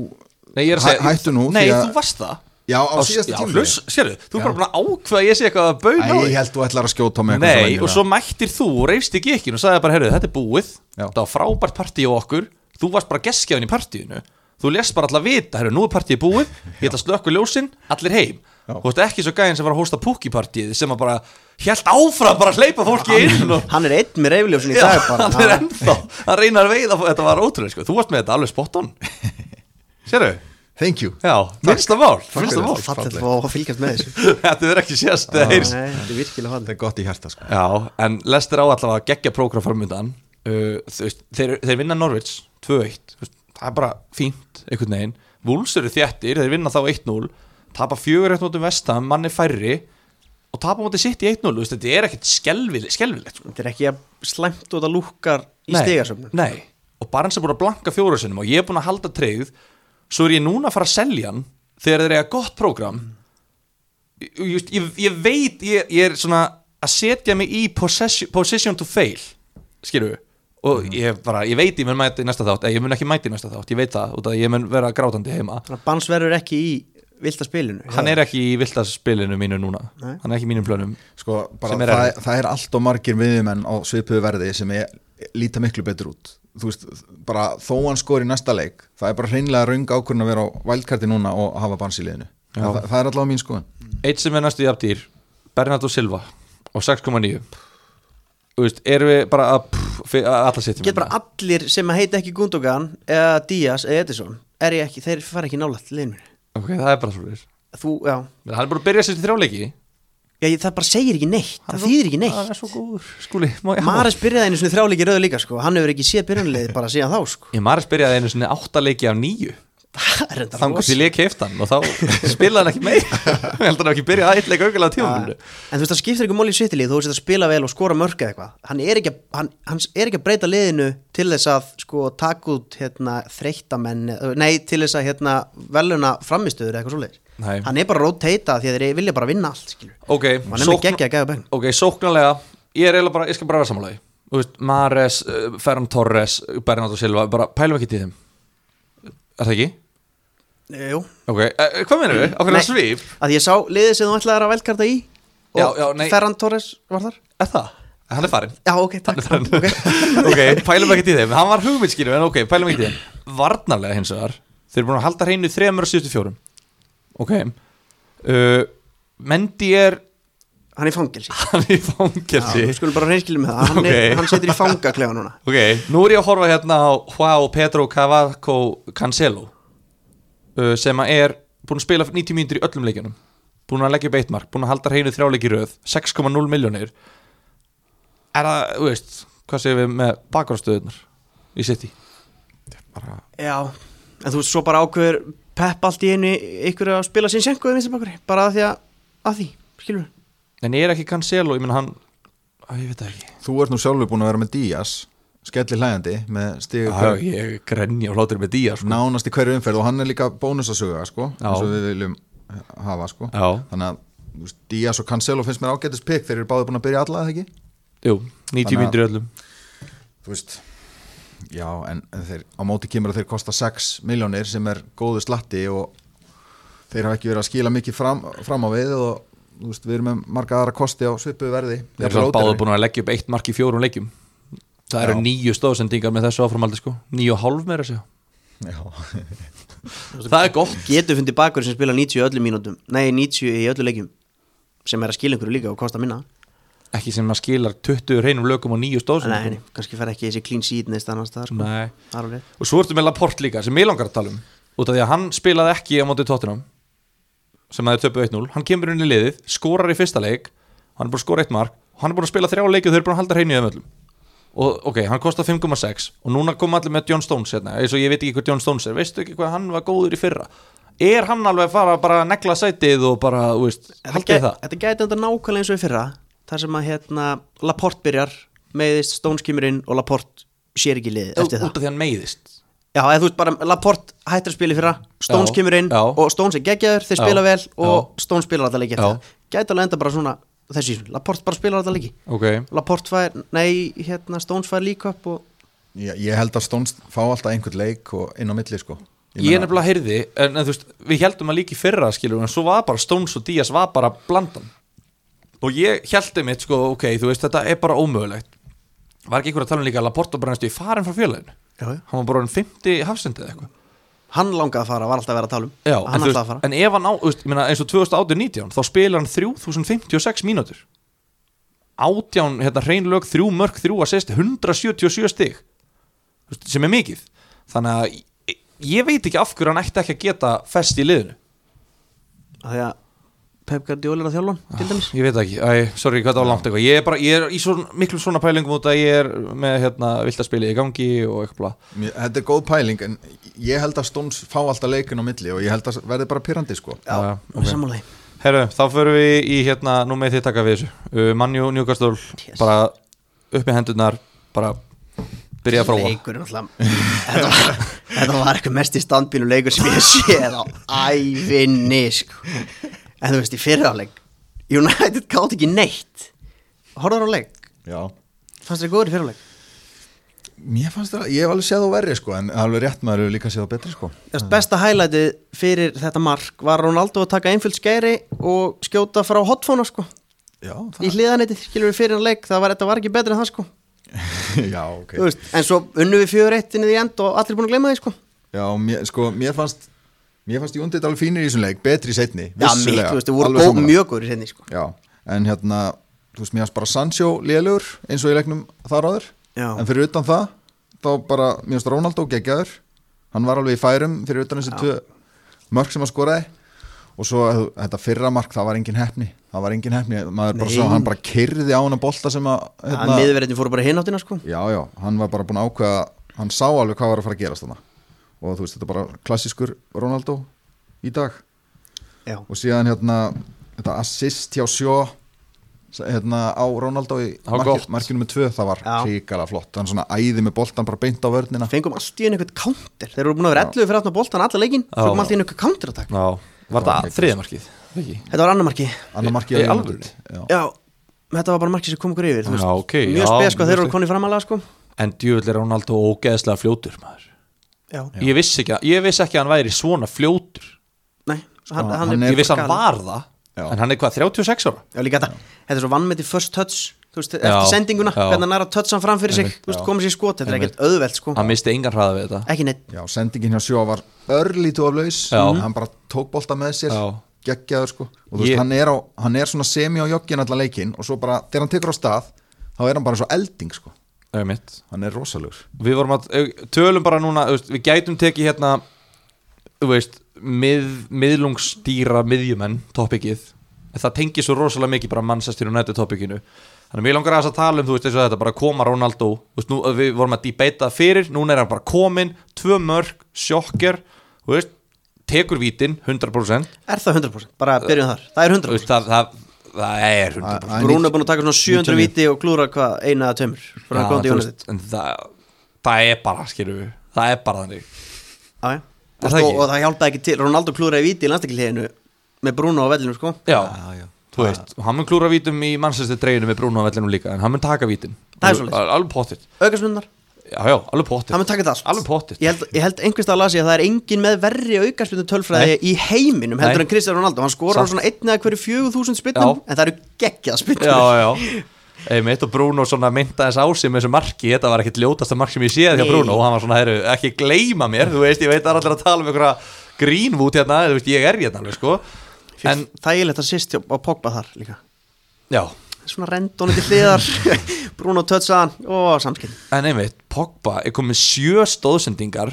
S1: Nei, er að segja
S2: hættu nú,
S1: Nei,
S2: að-
S1: þú varst það
S2: já á síðasta
S1: já,
S2: tíma
S1: Sérðu, þú er bara búin að ákveða að ég sé eitthvað að bauna
S2: Æ, ég held þú ætlar að skjóta mig eitthvað
S1: Nei, og svo mættir þú og reyfst ekki ekki og sagði bara, herru, þetta er búið. Það var frábært partí á okkur. Þú varst bara geskjaðin í partíinu. Þú lest bara alltaf vita, herru, nú er partíið búið. Ég ætla að slökku ljósin, allir heim.
S2: Já.
S1: Þú veist ekki svo gæðin sem var að hósta púkipartíið sem að bara hjælt áfram bara að hleypa fólki inn og
S3: Hann er einn með reyfljósin í dag bara.
S1: hann er ennþá Hann reynar að veiða, þetta var ótrúlega sko. Þú varst með þetta alveg spot on. Sérðu?
S2: Thank you.
S1: Já, minnsta mál
S2: fyrir.
S1: mál.
S3: Fallið að fylgjast með þessu.
S1: Þetta er ekki eða heyrst
S3: Nei, Þetta er virkilega
S2: þetta
S3: fallið
S2: er gott í hjarta sko.
S1: Já, en Lester á allavega að gegja prógram framöndan uh, þeir, þeir vinna Norwich 2-1 þú veist, Það er bara fínt, einhvern veginn. Wolves eru þjættir, þeir vinna þá 1-0 Tapa 4-1 mótum vestam, manni færri Og tapa móti sitt í 1-0 þú veist, Þetta er ekkert skelvilegt, sko.
S3: Þetta er ekki að slæmt og þetta lúkar í
S1: Nei,
S3: stigasöfnum
S1: Nei, og Barnes er búin að blanka fjóru sinum Og ég er búin að halda treyð Svo er ég núna að fara að selja hann Þegar þeir eiga gott prógram. Ég, ég, ég, ég veit ég, ég er svona að setja mig í possession, position to fail við og ég, bara, ég veit ég mun mæti í næsta þátt eða ég mun ekki mæti í næsta þátt, ég veit það út af að ég mun vera grátandi heima.
S3: Bans verður ekki í vilda spilinu
S1: hann er ekki í viltaspilinu mínu núna
S3: Nei.
S1: hann er ekki í mínum plönum.
S2: Sko,
S1: er
S2: það, það er allt og margir viðjumenn á svipuðu verði sem er, líta miklu betur út þú veist, bara þó hann skor í næsta leik það er bara hreinlega raung ákvörn að vera á vældkarti núna og hafa bans í liðinu. Það, það er allavega mín skoðun.
S1: Eitt sem er næstu jafndýr Bernardo Silva og 6,9 Þú veist, erum við bara að, að alla setjum
S3: Get bara allir sem að heita ekki Gundogan eða Díaz eða Edison er ég ekki, þeir fara ekki nálægt liðinu.
S1: Ok, það er bara svo
S3: Þú, já,
S1: hann er bara að byrja sér til þrjáleiki
S3: já ég, það bara segir ekki neitt það þýðir ekki neitt
S1: hann er svo góður, skúli?
S3: Maris byrjaði einu svona þrjáleiki rauðu líka sko. hann hefur ekki séð byrjunleið bara síðan þá sko.
S1: Ég Maris byrjaði einu sinni áttaleiki af nýju
S3: það er enda
S1: Þannig að ég leik heftan og þá spilaði hann ekki meir Ég held að hann ekki byrjað að eitt leik aukulega tímafélinu
S3: En þú veist það skiptir ekki mál í sittilið þú veist að spila vel og skora mörg eða eitthvað hann er ekki, hann, hann er ekki að breyta liðinu til þess að sko taka út hérna, þreyttamenn, nei til þess að hérna, veluna framistöður eða eitthvað svoleiðis
S1: Nei.
S3: hann er bara að roteita því að þeir vilja bara vinna allt skilur.
S1: Ok,
S3: og hann er með geggja að gefa benn
S1: ok, sóknarlega Ég er eiginlega bara, ég skal bara vera veist, Mares, uh, Ferran Torres Bernardo Silva, bara pælum ekki til þeim Er það ekki?
S3: Jú,
S1: Ok, uh, hvað mennur við? Ákveðna svip?
S3: að ég sá liðið sem þú ætlaði að velkarta í og
S1: Já, já.
S3: Ferran Torres var þar
S1: Er það? Hann er farinn
S3: Já, ok, takk, takk okay.
S1: ok, pælum ekki til þeim Hann var hugmyndskýru, en ok, pælum ekki til þeim Varnarlega hins vegar Þeir eru búin að halda hreinu þremur og síðustu fjórum Ok. Uh, Mendy er
S3: hann er í fangelsi.
S1: Hann er í fangelsi.
S3: Við skulum bara reynskilum með það. Hann,
S1: Ok.
S3: er, hann situr í fangaklefa núna.
S1: Ok, nú er ég að horfa hérna á Joao Pedro Cavaco Cancelo uh, sem er búin að spila 90 mínútur í öllum leikjunum. Búin að leggja upp eitt mark, búin að halda hreinu þrjáleiki röð 6,0 miljónir er það, þú veist hvað segir við með bakvarstöðunar í City?
S2: Bara,
S3: Já, en þú veist svo bara ákveður Pepp allt í einu ykkur að spila sín senku bara að því að, að því, skilur við
S1: en er ekki Cancelo, ég menn hann að ég veit það ekki.
S2: Þú ert nú sjálfur búin að vera með Díaz skelli hlægandi með stig
S1: Já, ég grenja og hlátur með Díaz sko.
S2: nánast í hverju umferð og hann er líka bónusasuga sko, eins og við viljum hafa sko. Þannig að Díaz og Cancelo finnst mér ágætis pikk þeir eru báði búin að byrja alla eða ekki?
S1: Jú, 90
S2: Þannig að-
S1: mínútur í öllum.
S2: Þú veist já en en þeir, á móti kemur að þeir kosta 6 miljónir sem er góðu slatti og þeir hafa ekki verið að skila mikið fram, fram á við og þú veist, við erum með marga aðra kosti á svipuðu verði.
S1: Þeir eru báðu búin að leggja upp eitt mark í fjórum leikjum. Það eru
S2: Já.
S1: nýju stóðsendingar með þessu áframaldi sko. Nýju og hálf meira sér
S2: já,
S1: Það er gott.
S3: Getur fundið bakur sem spila 90 í öllum mínútum Nei, 90 í öllu leikjum sem er að skila einhverju líka og kosta minna
S1: Ekki sem að skilar 20 reynum lögum og nýju
S3: Nei,
S1: stóðsendingum
S3: nei, kannski fer ekki þessi clean sheet neist annars það sko.
S1: Nei.
S3: Það alveg
S1: Og svo ertu með Laporte líka sem ég langar að tala um. Út af því að hann spilaði ekki á móti tóttinam sem að þeir töpu 1-0 Hann kemur inn í liðið, skorar í fyrsta leik Hann er búin að skora eitt mark hann er búin að spila þrjá leiki og þeir eru búin að halda hreinu í þeim öllum. Og ok, hann kostar 5,6 og núna kom allir með John Stones hérna, eins og ég veit ekki hvað John Stones er. Veistu ekki hvað hann var góður í fyrra? Er hann alveg að fara að negla sætið og bara, þú veist, haldið það?
S3: Þetta gæti enda nákvæmlega eins og í fyrra þar sem að hérna Laporte byrjar meðist Stones kemur inn og Laporte sér ekki liðið
S1: út
S3: eftir
S1: af
S3: það.
S1: því hann meiðist.
S3: Já, eða þú veist bara Laporte hættir að spila í fyrra Stones
S1: Já,
S3: kemur inn
S1: já.
S3: og Stones er geggjaður þeir
S1: Já,
S3: spila vel og
S1: já.
S3: Stones spila alltaf leiki
S1: Já.
S3: eftir það. Gæti alveg enda bara svona þessi, Laporte bara spila alltaf leiki.
S1: Ok,
S3: Laporte fær, nei, hérna Stones fær líka upp og
S2: ég, ég held að Stones fá alltaf einhvern leik og inn á milli sko.
S1: Ég er nefnilega heyrði en, en þú veist, við heldum að líka í fyrra skilur en svo var bara Stones og Díaz var bara blandan og ég heldi mitt sko, ok, þú veist, þetta er bara ómögulegt. Var ekki einhver að tala um líka að Laporta bara næstu í farin frá
S3: já.
S1: hann var bara orðinn 50 hafsendið eitthvað.
S3: Hann langaði að fara, var alltaf að vera að tala um.
S1: Já, en,
S3: að
S1: veist,
S3: fara.
S1: en ef hann á, veist, eins og 2018-19 þá spilar hann 3056 mínútur. Átján, hérna, hreinlög þrjú mörg, þrjú að sést 177 stig. Veist, sem er mikið. Þannig að ég, veit ekki af hverju hann ætti ekki að geta fest í liðinu.
S3: Af Því að Pep Guardiola að þjálfa hann, til dæmis
S1: ég veit ekki, Æ, sorry, hvað það var langt eitthvað ég er bara, ég er í svo, miklu svona pælingum út að ég er með, hérna, vilt að spila í gangi og eitthvað
S2: Þetta er góð pæling en ég held að Stones fá alltaf leikin á milli og ég held að verði bara pyrrandi sko
S3: Já,
S1: Já,
S3: ok.
S1: ok.
S3: sammálaði
S1: Herru, þá förum við í hérna, nú með þið taka við þessu uh, Manju, Newcastle,
S3: Yes.
S1: bara upp í hendurnar, bara byrja að fróa
S3: er þetta, var- þetta var eitthvað mest í standbílu leikur sem ég séð á ævinni sko. En þú veist, í fyriráleik United gátt ekki neitt. Horfður á leik,
S2: Já.
S3: Fannst þér góður í fyriráleik
S2: Mér fannst það, ég hef alveg séð á verri sko en alveg rétt maður hefur líka séð á betri sko.
S3: Þess besta highlightið fyrir þetta mark var Ronaldo að taka einfjöld skæri og skjóta frá hotfóna sko.
S2: Já,
S3: í hliðanetið, skilur við fyrir leik það var, var ekki betur en það sko.
S2: Já, ok.
S3: Þú veist, en svo unnu við fjögur eitt inn í end og allir búin að gleyma því sko.
S2: Já, mér, sko, mér fannst Mér fannst Jóndit alveg fínir í þessum leik, betri í setni
S3: Já, mitt, þú veist, þau voru
S2: alveg
S3: gó-
S2: sammála.
S3: mjög góður í senni sko.
S2: Já, en hérna Þú veist, mér fannst bara Sancho lélugur eins og í leiknum þar áður.
S3: Já.
S2: En fyrir utan það, þá bara Mér fannst Ronaldo geggjaður. Hann var alveg í færum fyrir utan þessi mörk sem hann skoraði. Og svo eh, þetta fyrra mark, það var engin hefni Það var engin hefni, maður bara
S3: Nei.
S2: svo Hann bara kyrði á hann að bolta sem að
S3: að miðverðin fóru bara hinn áttina sko.
S2: Já, já, hann var bara búin að ákveða Hann sá alveg hvað var að fara að gerast þarna Og þú veist, þetta er bara klassískur Ronaldo í dag
S3: Já,
S2: og síðan hérna þetta assist hjá sjó hérna á Ronaldo í markinu með tvö, það var
S3: Já.
S2: ríkala flott hann svona æði með boltan bara beint á vörnina
S3: fengum allt í einu eitthvað counter Þeir eru búin að vera 11 fyrir aftan boltan alla leikin. Fengum allt í einu eitthvað counter attack
S1: Já, var það þriðamarkið? Ekki?
S3: Þetta var annar marki
S2: annar marki
S1: Í?
S2: United.
S3: Já. Þetta var bara marki sem kom okkur yfir Mjög spes sko, þeir eru konni framalega sko
S1: En djúvill er Ronaldo ógeðslega fljótur maður.
S3: Já,
S1: Ég vissi ekki, að- ég vissi ekki að hann væri svona fljótur.
S3: Nei, hann,
S2: hann
S3: hann
S2: er-
S3: er
S1: Ég vissi að hann var það
S2: Já.
S1: En hann er hvað, 36 ára?
S3: Já, líka þetta, þetta er svo vannmeti first touch Þú veist,
S1: Já,
S3: eftir sendinguna,
S1: já.
S3: hvernig hann er að toucha hann fram fyrir sig veist, komið sér skot, þetta er ekkert auðvelt sko.
S1: Hann misti engan hraða við þetta.
S3: Ekki neitt
S2: já, sendingin hjá sjó var örlítu af laus.
S1: Já.
S2: hann bara tók bolta með sér
S1: Já.
S2: geggjaður sko. Og þú
S1: Ég-
S2: veist, hann er, á, hann er svona semi á joggin allan leikinn og svo bara, þegar hann tekur á stað þá er hann bara svo elding sko hann er rosalegur.
S1: Við vorum að, eh, tölum bara núna þú veist, Við gætum tekið hérna Þú veist, mið, miðlungsdýra miðjumenn, topikið En það tengir svo rosalega mikið bara Manchester United topikinu Þannig að mér langar aðeins að tala um, þú veist, eins og þetta bara koma Ronaldo, þú veist, nú, við vorum að debata fyrir, núna er hann bara komin tvö mörg, sjokker þú veist, tekur vítin 100%
S3: Er það 100%? Bara byrjum þar, það er
S1: þú
S3: 100%
S1: veist, það, það, það er 100%
S2: Æ,
S3: Brún er búin að taka svona 700
S2: 99.
S3: viti og klúra hvað eina eða tömur frá hann
S1: Já,
S3: góðan
S1: þú
S3: Jónasitt
S1: það, það er bara, skilur við það er bara þannig.
S3: Já, já.
S1: Er
S3: Og,
S1: það ekki?
S3: og það hjálpaði ekki til, Ronaldo klúraði viti í landstakliðinu með Bruno á vellinu sko.
S1: Já,
S2: já.
S1: þú veist, og hann mun klúra vítum í mannsæstu dreiginu með Bruno á vellinu líka en hann mun taka vítin.
S3: Er.
S1: Alveg pottitt,
S3: Aukarsmunnar,
S1: já, já, alveg pottitt
S3: hann mun taka þetta allt.
S1: Alveg pottitt
S3: Ég held, ég held einhvers stað að lasi að það er engin með verri aukarsmundu tölfræði í heiminum heldur
S1: Nei.
S3: en Cristiano Ronaldo, hann skorar svona einn eða hverju fjögur þúsund spynnum
S1: Já.
S3: en það eru geggjað spynnum
S1: Já, já. Einmitt og Bruno svona mynda þess á sig með þessu marki. Þetta var ekkit ljótasta mark sem ég séð hjá. Bruno. Og hann var svona, heru, ekki gleyma mér Þú veist, ég veit að allir að tala um einhverja grínvút hérna, þú veist, ég er hérna alveg, sko. En,
S3: Þægilegt að Svona rendónu til hliðar. Bruno tötsaðan og samskinn
S1: en einmitt Pogba er komið sjö stóðsendingar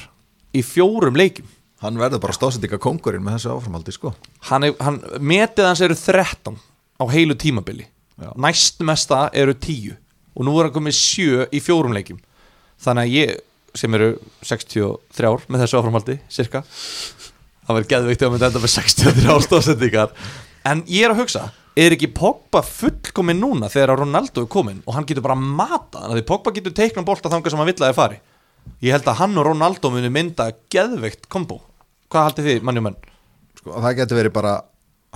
S1: í fjórum leikjum.
S2: Hann verður bara stóðsendinga kongurinn með þessu áframaldi sko.
S1: Hann, er, hann metið hans eru 13 á heilu tímabili.
S2: Já.
S1: næst mesta eru 10 og nú er hann komið 7 í fjórum leikjum. Þannig að ég sem eru 63 ár með þessu áframaldi cirka það verður geðveikt ef að mynda enda með 63 stóðsendingar en ég er að hugsa er ekki Pogba fullkomin núna þegar Ronaldo er komin og hann getur bara matað hann því Pogba getur teiknum bolta þangað sem hann vill að þið fari. Ég held að hann og Ronaldo muni mynda geðveikt kombo. Hvað haldið þið mannjumenn?
S2: sko, það getur verið bara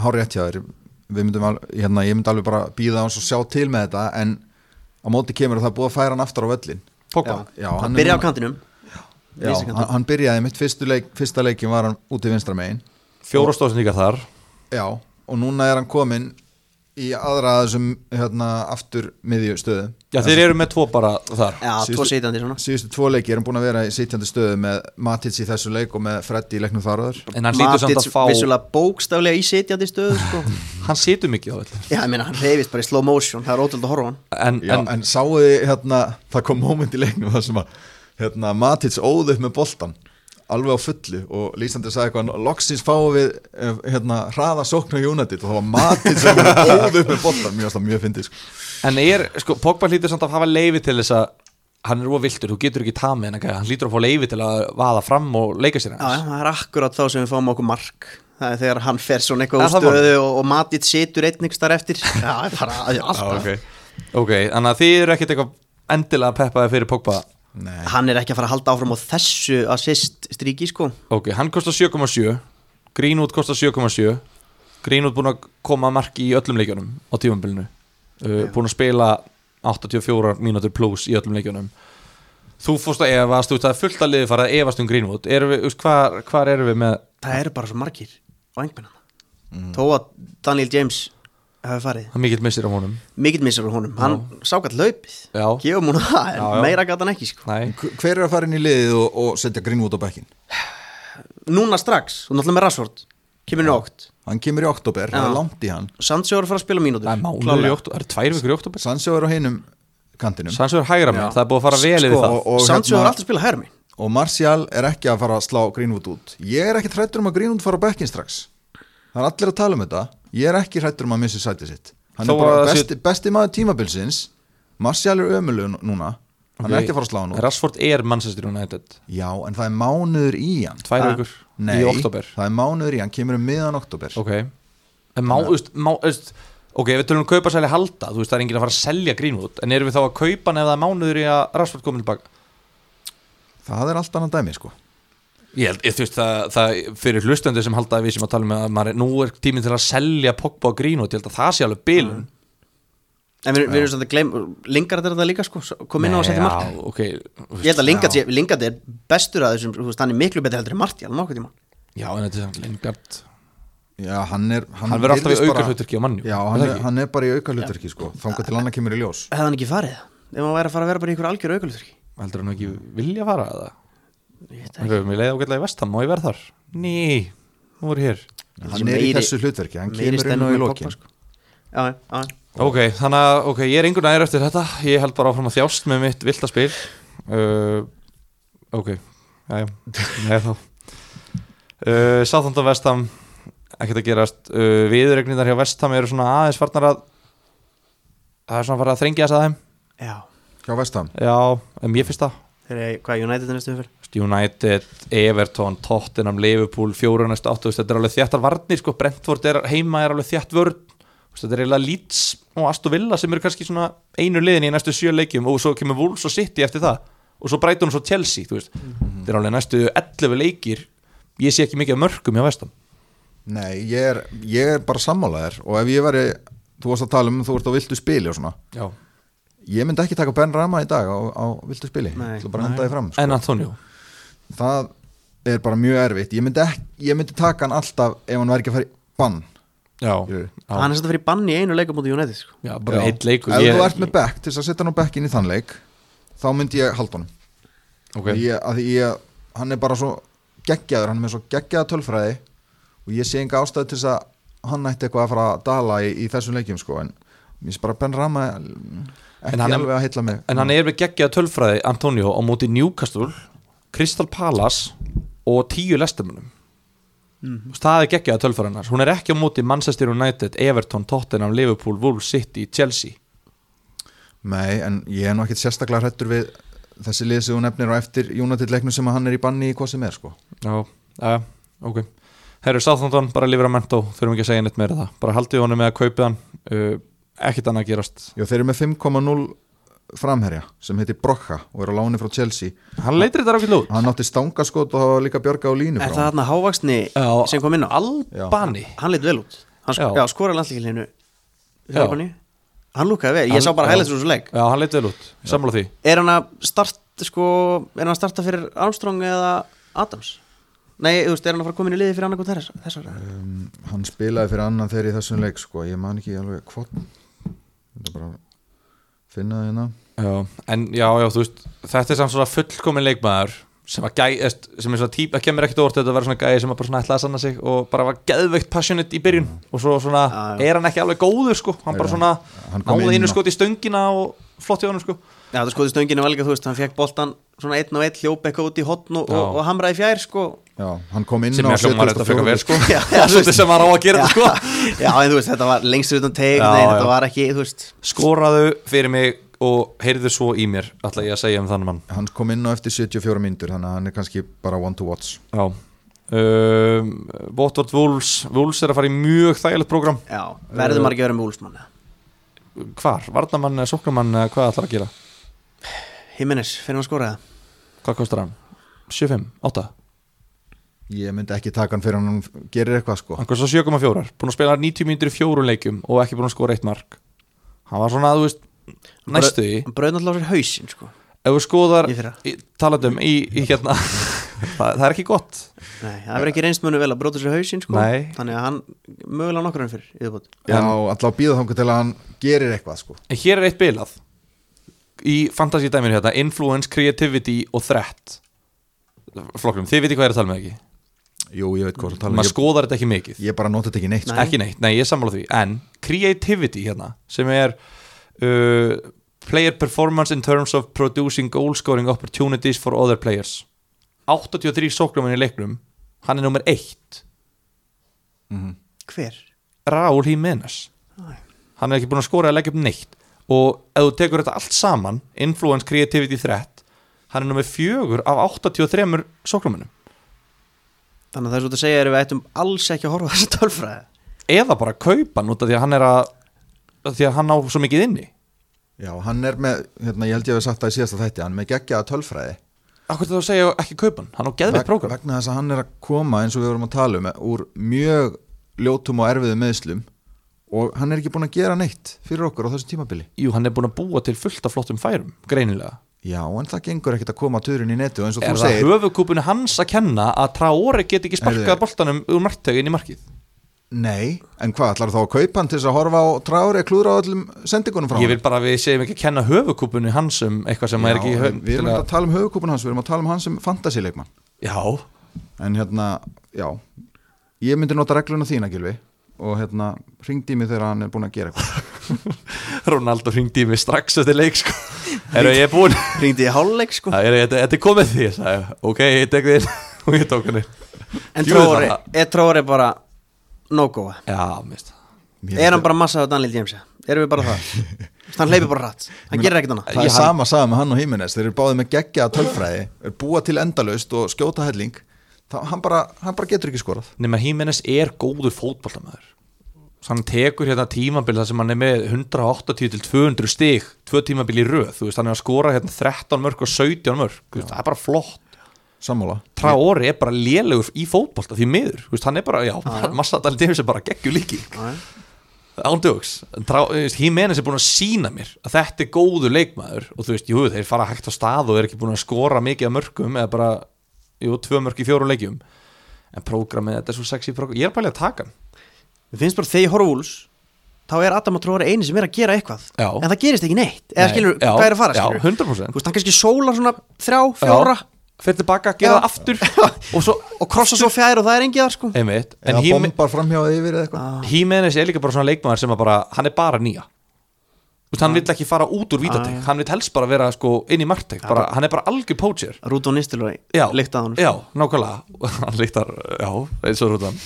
S2: hár rétt hjá þér. Við myndum al, hérna, ég myndi alveg bara býða hans og sjá til með þetta en á móti kemur að það búið að færa hann aftur á völlin
S1: Pogba?
S2: Já,
S3: Hann
S2: er
S3: byrja á kantinum.
S2: Já, hann, hann byrjaði mitt fyrstu leik, fyrsta leikin var hann út í vinstra megin.
S1: Fjóra stóðsendingar þar.
S2: Já, og núna er hann komin í aðra af þessum hérna, aftur miðju stöðu.
S1: Já, þeir eru með tvo bara þar.
S3: Já,
S2: Síðustu-
S3: tvo sitjandi svona.
S2: Síðustu tvo leiki er hann búin að vera í sitjandi stöðu með Matits í þessu leik og með Freddy í leiknum þaraður
S1: En hann lítur samt
S3: Matic
S1: að fá
S3: vissulega bókstaflega í sitjandi stöðu sko.
S1: Hann situr mikið á þetta
S3: Já, ég meina, hann reyfist bara í slow motion Það er ótrúld að horfa á hann.
S1: En,
S2: Já,
S1: en,
S2: en sáu þið hérna, það kom moment í leiknum þar sem að hérna, Matits óð upp með boltan alveg á fullu og Lísandi sagði eitthvað loksins fáum við eh, hérna, hraða sóknu í United. Og það var Matits sem óð upp með boltan mjög, mjög fyndið sko.
S1: en er, sko, Pogba hlýtur samt að hafa leifi til þess að Hann er óviltur, þú getur ekki tað með hann Hann hlýtur að fá leifi til að vaða fram og leika sér
S3: Já, já,
S1: hans
S3: það er akkurat þá sem við fáum okkur mark. Það er þegar hann fer svona eitthvað úr stöðu og, og Matit situr einnig þar eftir. Já, það er bara alltaf.
S1: okay. ok, þannig að þið eru ekkert eitthvað endilega peppaði fyrir Pogba
S2: Nei,
S3: Hann er ekki að fara að halda áfram á þessu assist stríki sko.
S1: Ok, hann kostar 7,7 Greenwood kostar 7,7 Greenwood búin að koma að marki í öllum leikjunum á tímambilinu uh, búin að spila 84 mínútur plus í öllum leikjunum. Þú fórst að efast, þú veist það er fullt að liði fara að efast um Greenwood. Erum við, hvar, hvar erum við með
S3: Það eru bara svo margir á engmennan
S1: Mm.
S3: Þó að Daniel James hafi farið.
S1: Það mikill missir á honum.
S3: Mikill missar á honum, hann sá gætt laupið
S1: Já.
S3: Gefum hún það, en
S1: Já, já.
S3: meira gætt hann ekki sko.
S1: Nei,
S2: hver er að fara inn í liðið og, og setja Greenwood á bekkin?
S3: Núna strax, og náttúrulega með Rashford. Kemur inn í ótt
S2: Hann kemur í oktober, það er langt í hann.
S3: Sandsjó er að fara að spila mínútur
S1: það er mánuður í
S3: klárlega.
S1: oktober, það eru tvær vikur í oktober
S2: Sandsjó er á hinum kantinum.
S1: Sannsögur hægra mér, það er búið að fara vel yfir
S3: Sko,
S1: það.
S2: og- og
S3: Sandsjó
S2: hérna-
S3: er alltaf að spila hæra mín
S2: og Martial er ekki að fara að slá Greenwood út. Ég er ekki hrættur um að Greenwood fara á bekkin strax. Það er allir að tala um þetta ég er ekki hrættur um að missi sætið sitt. Hann
S1: Þó
S2: er bara
S1: að sé-
S2: besti, besti maður tímabilsins. Martial er ömulug núna. Hann er
S1: Ok.
S2: ekki að fara að slá út.
S1: Rashford er Manchester United.
S2: Já, en það er mánuður í hann.
S1: Tvær
S3: Ah.
S1: vikur
S2: Nei, það er mánuður í hann, kemur um miðan oktober
S1: Ok. En má, þú veist, Ok, við tölum um kaupa selja halda Þú veist, það er enginn að fara að selja Greenwood En erum við þá að kaupa það er mánuður í að Rashford komið tilbaka
S2: það er allt annan dæmi sko
S1: Ég held, ég, þú veist, það, það fyrir hlustandi sem halda að við sem að tala um að maður er, nú er tíminn til að selja Pogba og Greenwood Ég held að það sé alveg bilun.
S3: En við, við erum svona að gleyma Lingard er þetta líka sko, kom inn á að setja mark
S1: Já, ok þú
S3: Ég held að Lingard, sé, Lingard er bestur að þessum þú veist, Hann er miklu betur heldur en Martial nokkuð tíma
S1: Já, en þetta er samt Lingard.
S2: Já, hann er
S1: Hann verður alltaf í
S2: virðist bara-
S1: auka hlutverki á mannjú
S2: já, hann er, hann er bara í auka hlutverki sko. Þangað til hann kemur í ljós.
S3: Hefði hann ekki farið? Ef hann væri að fara að vera bara í ykkur algjör aukulutverki
S1: Heldur hann ekki vilja fara að það mér leið ágætlega í vestam og ég verð þar? Ný, nú er ég hér.
S2: Hann er í þessu hlutverki, hann kemur á í
S3: með
S2: lokin.
S3: sko. já, já, já.
S1: Ok, þannig að, ok, ég er einhvern veginn eftir þetta. Ég held bara áfram að þjást með mitt vilda spil. Uh, Ok, nei þá. Uh, Sáþóndan Vestam ekkert að gerast. Uh, Viðregnindar hjá Vestam eru svona aðeins farnar að Það er svona farið að þrengja þess að þeim.
S3: Já.
S2: hjá Vestam
S1: Já, en mér finnst það.
S3: Þeir eru, hvað, United er næstu fyrir
S1: United, Everton, Tottenham, Liverpool fjóra næstu áttu, þetta er alveg þjættar varnir sko, Brentford er heima er alveg þjætt vörn. Þetta er eiginlega Leeds og Aston Villa sem eru kannski svona einu liðin í næstu sjö leikjum og svo kemur Wolves og City eftir það. Og svo Brighton og svo Chelsea þú veist, þetta er alveg næstu 11 leikir. Ég sé ekki mikið af mörgum hjá Vestam
S2: Nei, ég er, ég er bara sammálaðir og ef ég væri, þú varst að tala um þú ert á viltu spili og svona.
S1: Já.
S2: ég myndi ekki taka Ben Rama í dag á, á viltu spili, ætla bara að henda því fram sko.
S1: en Antonio
S2: það er bara mjög erfitt. Ég myndi, ekki, ég myndi taka hann alltaf ef hann væri ekki að fara í bann.
S1: Já,
S3: hann er satt að fyrir banni í einu leikum mútið United sko.
S1: já bara
S2: Já.
S1: heitt leikur.
S2: Ef
S1: ég-
S2: þú ert með bekk til þess að setja hann á bekkin í þann leik þá myndi ég halda honum.
S1: Ok.
S2: ég, að því ég, hann er bara svo geggjaður, hann er með svo geggjaða tölfræði og ég sé enga ástæðu til þess að hann ætti eitthvað að fara að dala í, í þessum leikjum sko, en mér finnst bara Ben Rama ekki
S1: En hann er-
S2: alveg að heilla mig.
S1: En hann er með geggjað tölfræði Antonio á móti Newcastle Crystal Palace og tíu lestamönnum
S3: Mhm.
S1: það er geggjað tölfræðinar hún er ekki á móti Manchester United, Everton, Tottenham Liverpool, Wolves, City, Chelsea.
S2: Nei, en ég er nú ekkit sérstaklega hrættur við þessi lið sem þú nefnir á eftir United leiknum sem hann er í banni í hvað sem er sko.
S1: Já, já, ok. Herru Southampton, bara lifir að mentó þurfum ekki að segja neitt meira um það, bara haldið honum með að kaupa hann. Uh, ekkit annað að gerast.
S2: Já, þeir eru með 5,0 framherja sem heitir Brokka og er á láni frá Chelsea
S1: hann leitir þetta rákið lút
S2: hann átti stangaskot og hafa líka björga á línu
S3: er
S2: frá
S3: það hann að hávaksni
S1: Já.
S3: sem kom inn á
S1: Albani
S3: hann leit vel út hann sk
S1: Já.
S3: já. skoraði landslíkilinu
S1: Já.
S3: hann lúkaði vel, ég sá bara
S1: já.
S3: hæglega þessu leik
S1: Já, hann leitir vel út, sammála því
S3: er hann að starta sko, er hann að starta fyrir Armstrong eða Adams nei, þú veist, er hann að fara að koma inn í liði fyrir annarkot þessar, þessar.
S2: um, hann spilaði fyrir annan þegar í þessum leik sko. ég man ekki alveg hvort þetta bara finna það hérna.
S1: Já, en já, já, þú veist þetta er samt svona fullkomin leikmaður sem að gæ, sem er svona típ, það kemur ekkert orð þetta að vera svona gæði sem að bara svona ætlaði að sanna sig og bara var geðveikt passionate í byrjun og svo svona er hann ekki alveg góður sko, hann bara svona náði einu skot í stöngina og flott í honum sko.
S3: Já, það skoði stönginu var líka, þú veist, hann fekk boltan svona einn og einn hljóp eitthvað út í hotn og,
S1: Já.
S3: og, og hamraði fjær sko.
S2: Já, hann kom inn á
S1: ég hljómar þetta frekar vel
S2: 74.
S1: sko.
S3: Já,
S1: það svolítið sem hann á að gera þetta sko.
S3: Já, en þú veist, þetta var lengst utan
S1: Já, já.
S3: þetta var ekki, þú veist.
S1: Skoraðu fyrir mig og heyrðu svo í mér ætla ég að segja um þann mann.
S2: Hann kom inn á eftir 74 myndur þannig að hann er kannski bara one to watch.
S1: Já. Um, Watford Wolves Wolves er að fara í mjög þægilegt program
S3: já, verður maður ekki að vera með úlsmann
S1: hvar, varnamann eða hvað ætlar að gera
S3: Jimenez, fyrir hann að skora? Það
S1: hvað kostar hann? 7-5, 8
S2: ég myndi ekki taka hann fyrir hann gerir eitthvað sko.
S1: Hann kostar 7,4 búin að spila 90 mínútur í fjórun leikjum og ekki búin að skora eitt mark. Hann var svona, þú veist, næstu því.
S3: hann bröði náttúrulega sér hausinn sko.
S1: Ef þú skoðar,
S3: Í
S1: í- talandum í, í hérna það, það er ekki gott.
S3: Nei, það verður ekki reynst munu vel að bróta sér hausinn sko.
S1: Nei.
S3: Þannig að hann mögulega nokkur hann fyrir yfirbútt
S2: já, alltaf býða þangu til að hann gerir eitthvað sko.
S1: En hér er eitt bilað í fantasy dæminu hérna influence, creativity og threat. Flokkum, þið viti hvað ég er að tala með ekki?
S2: Jú, ég veit hvað
S1: maður
S2: um.
S1: skoðar þetta ekki mikið.
S2: Ég bara nota þetta ekki neitt sko.
S3: Nei.
S1: ekki neitt, nei ég er sammála því. En creativity hérna sem er uh, player performance in terms of producing goal scoring opportunities for other players. 83 sóknumenn í leiknum hann er nummer 1
S3: Hver?
S1: Raúl Jiménez. Hann er ekki búin að skora að leggja upp neitt og ef þú tekur þetta allt saman influence, creativity, threat hann er nummer 4 af 83 sóknumennum
S3: Þannig að það er svo að segja er við ættum alls ekki að horfa á þessa tölfræði?
S1: Eða bara kaupa hann út af því að hann er að því að hann á svo mikið inni.
S2: Já, hann er með, hérna, ég held ég að við sagt það í síðasta þætti hann er með geggjaða tölfræði.
S1: Akkur þú að segja ekki kaupa hann, hann á geðveitt
S2: Veg-
S1: prógram.
S2: vegna þess að hann er að koma eins og við vorum að tala um úr mjög ljótum og erfiðu meðslum og hann er ekki búin að gera neitt fyrir okkur á þessum tímabili.
S1: Jú, hann er búin að búa til fullt af flottum færum, greinilega.
S2: Já, en það gengur ekkert að koma tuðurinn í netu og eins og
S1: Er
S2: þú
S1: það
S2: segir,
S1: höfukúpunni hans að kenna að Traore get ekki sparkað boltanum úr marktögin í markið?
S2: nei en hvað, ætlar þá að kaupa hann til þess að horfa á að klúðra á öllum sendingunum frá
S1: Ég
S2: hann
S1: vil bara að við segjum ekki að kenna höfukúpunni hans um eitthvað sem er ekki
S2: Já,
S1: höf,
S2: við, erum ekki að tala um höfukúpun hans, við erum að tala um hans sem fantasileikmann
S1: Já,
S2: en hérna, já. Ég myndi nota regluna þína Gilvi og hérna mig þegar hann er búin að gera eitthvað.
S1: Ronaldo hringdi í mig strax eftir leik sko. Eru ég búinn?
S3: Ringdi í hálfleik sko.
S1: Þetta þetta er komið því, ég sagði, ok, ég tek inn. Og ég tók hann
S3: En Tróri, er Tróri bara no-go
S1: Já, mist
S3: Er hann bara massað á Daniel James Erum við bara það? Hann hleypir bara rætt Hann gerir ekkert annað.
S2: Það er sama saga með hann og Jimenez þeir eru báðið með geggja tölfræði er búa til endalaust og skjóta helling þá, hann, bara, hann bara getur ekki skorað.
S1: Nefna Jimenez er góður fótboltamæður hann tekur hérna tímabil þar sem hann er með 180 til 200 stig tvö tímabil í röð, þú veist, hann er að skora hérna 13 mörg og 17 mörg, veist, það er bara flott.
S2: Sammála.
S1: Traori er bara lélegur í fótbolta því miður, veist, hann er bara, já, massa Dali Davis er bara geggjur líki
S3: já.
S1: ándjóks, Jimenez er búin að sína mér að þetta er góður leikmaður og þú veist, jú, þeir fara hægt á stað og er ekki búin að skora mikið af mörgum eða bara, jú, tvö mörg í fjóru leikjum. En prógramið, þetta er svo sexy prógram ég er bara að taka
S3: Mér finnst bara þegar ég horf úls Þá er Adam og Tróri eini sem er að gera eitthvað.
S1: Já.
S3: En það gerist ekki neitt. Eða
S1: Nei,
S3: skilur,
S1: já,
S3: hvað er að fara
S1: já,
S3: skilur
S1: 100%.
S3: Þú veist, hann kannski sólar svona þrjá, fjóra.
S1: Fyrir tilbaka, gera
S3: Já.
S1: það aftur. Og svo,
S3: Og krossa svo fjær og það er engið þar sko.
S2: Eða bombar framhjáði yfir eða eitthvað.
S1: Jimenez er líka bara svona leikmaður sem að bara, hann er bara nýja veist, hann vill ekki fara út úr vítatek hann vill helst bara vera sko inn í bara, hann er bara algjör poacher.
S3: Rúdó Nistelrooy
S1: já,
S3: Líkt að hann
S1: já, nákvæmlega. Hann líktar, já, eins og rútan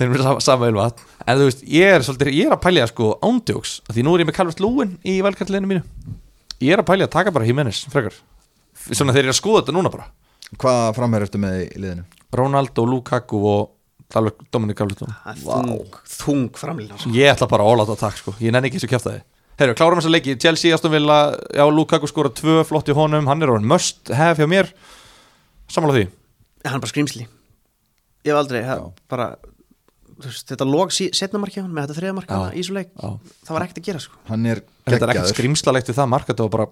S1: þeir eru sama, sama ylvat en þú veist, ég er svolítið, ég er að pælja sko ándjóks, af því nú er ég með Calvert Lúin í velkallinu mínu. Ég er að pælja að taka bara Jimenez, frekar. Svona þeir eru að skoða þetta núna bara.
S2: Hvað framherr eftir með í liðinu?
S1: Ronaldo, Lukaku og Dominic Calvert Lúin
S3: er Þung, þung framlýna sko.
S1: Ég ætla bara að óláta takk sko. Ég nenni ekki þessu kjæftæði Herru, klárum þessa leiki. Chelsea, Aston Villa Já, Lukaku skora tvö, flott í honum. Hann er orðin must have hjá mér. Samála því?
S3: Hann er bara skrýmsli Ég hef aldrei, hef, bara veist, Þetta lóg setna markja hann með þetta þriða markja
S1: Já,
S3: hann í svo leik
S1: já.
S3: Það var ekkert að gera sko.
S2: Hann er
S1: Þetta er ekkert
S2: geggjaður.
S1: skrimslalegt við það mark Þetta var bara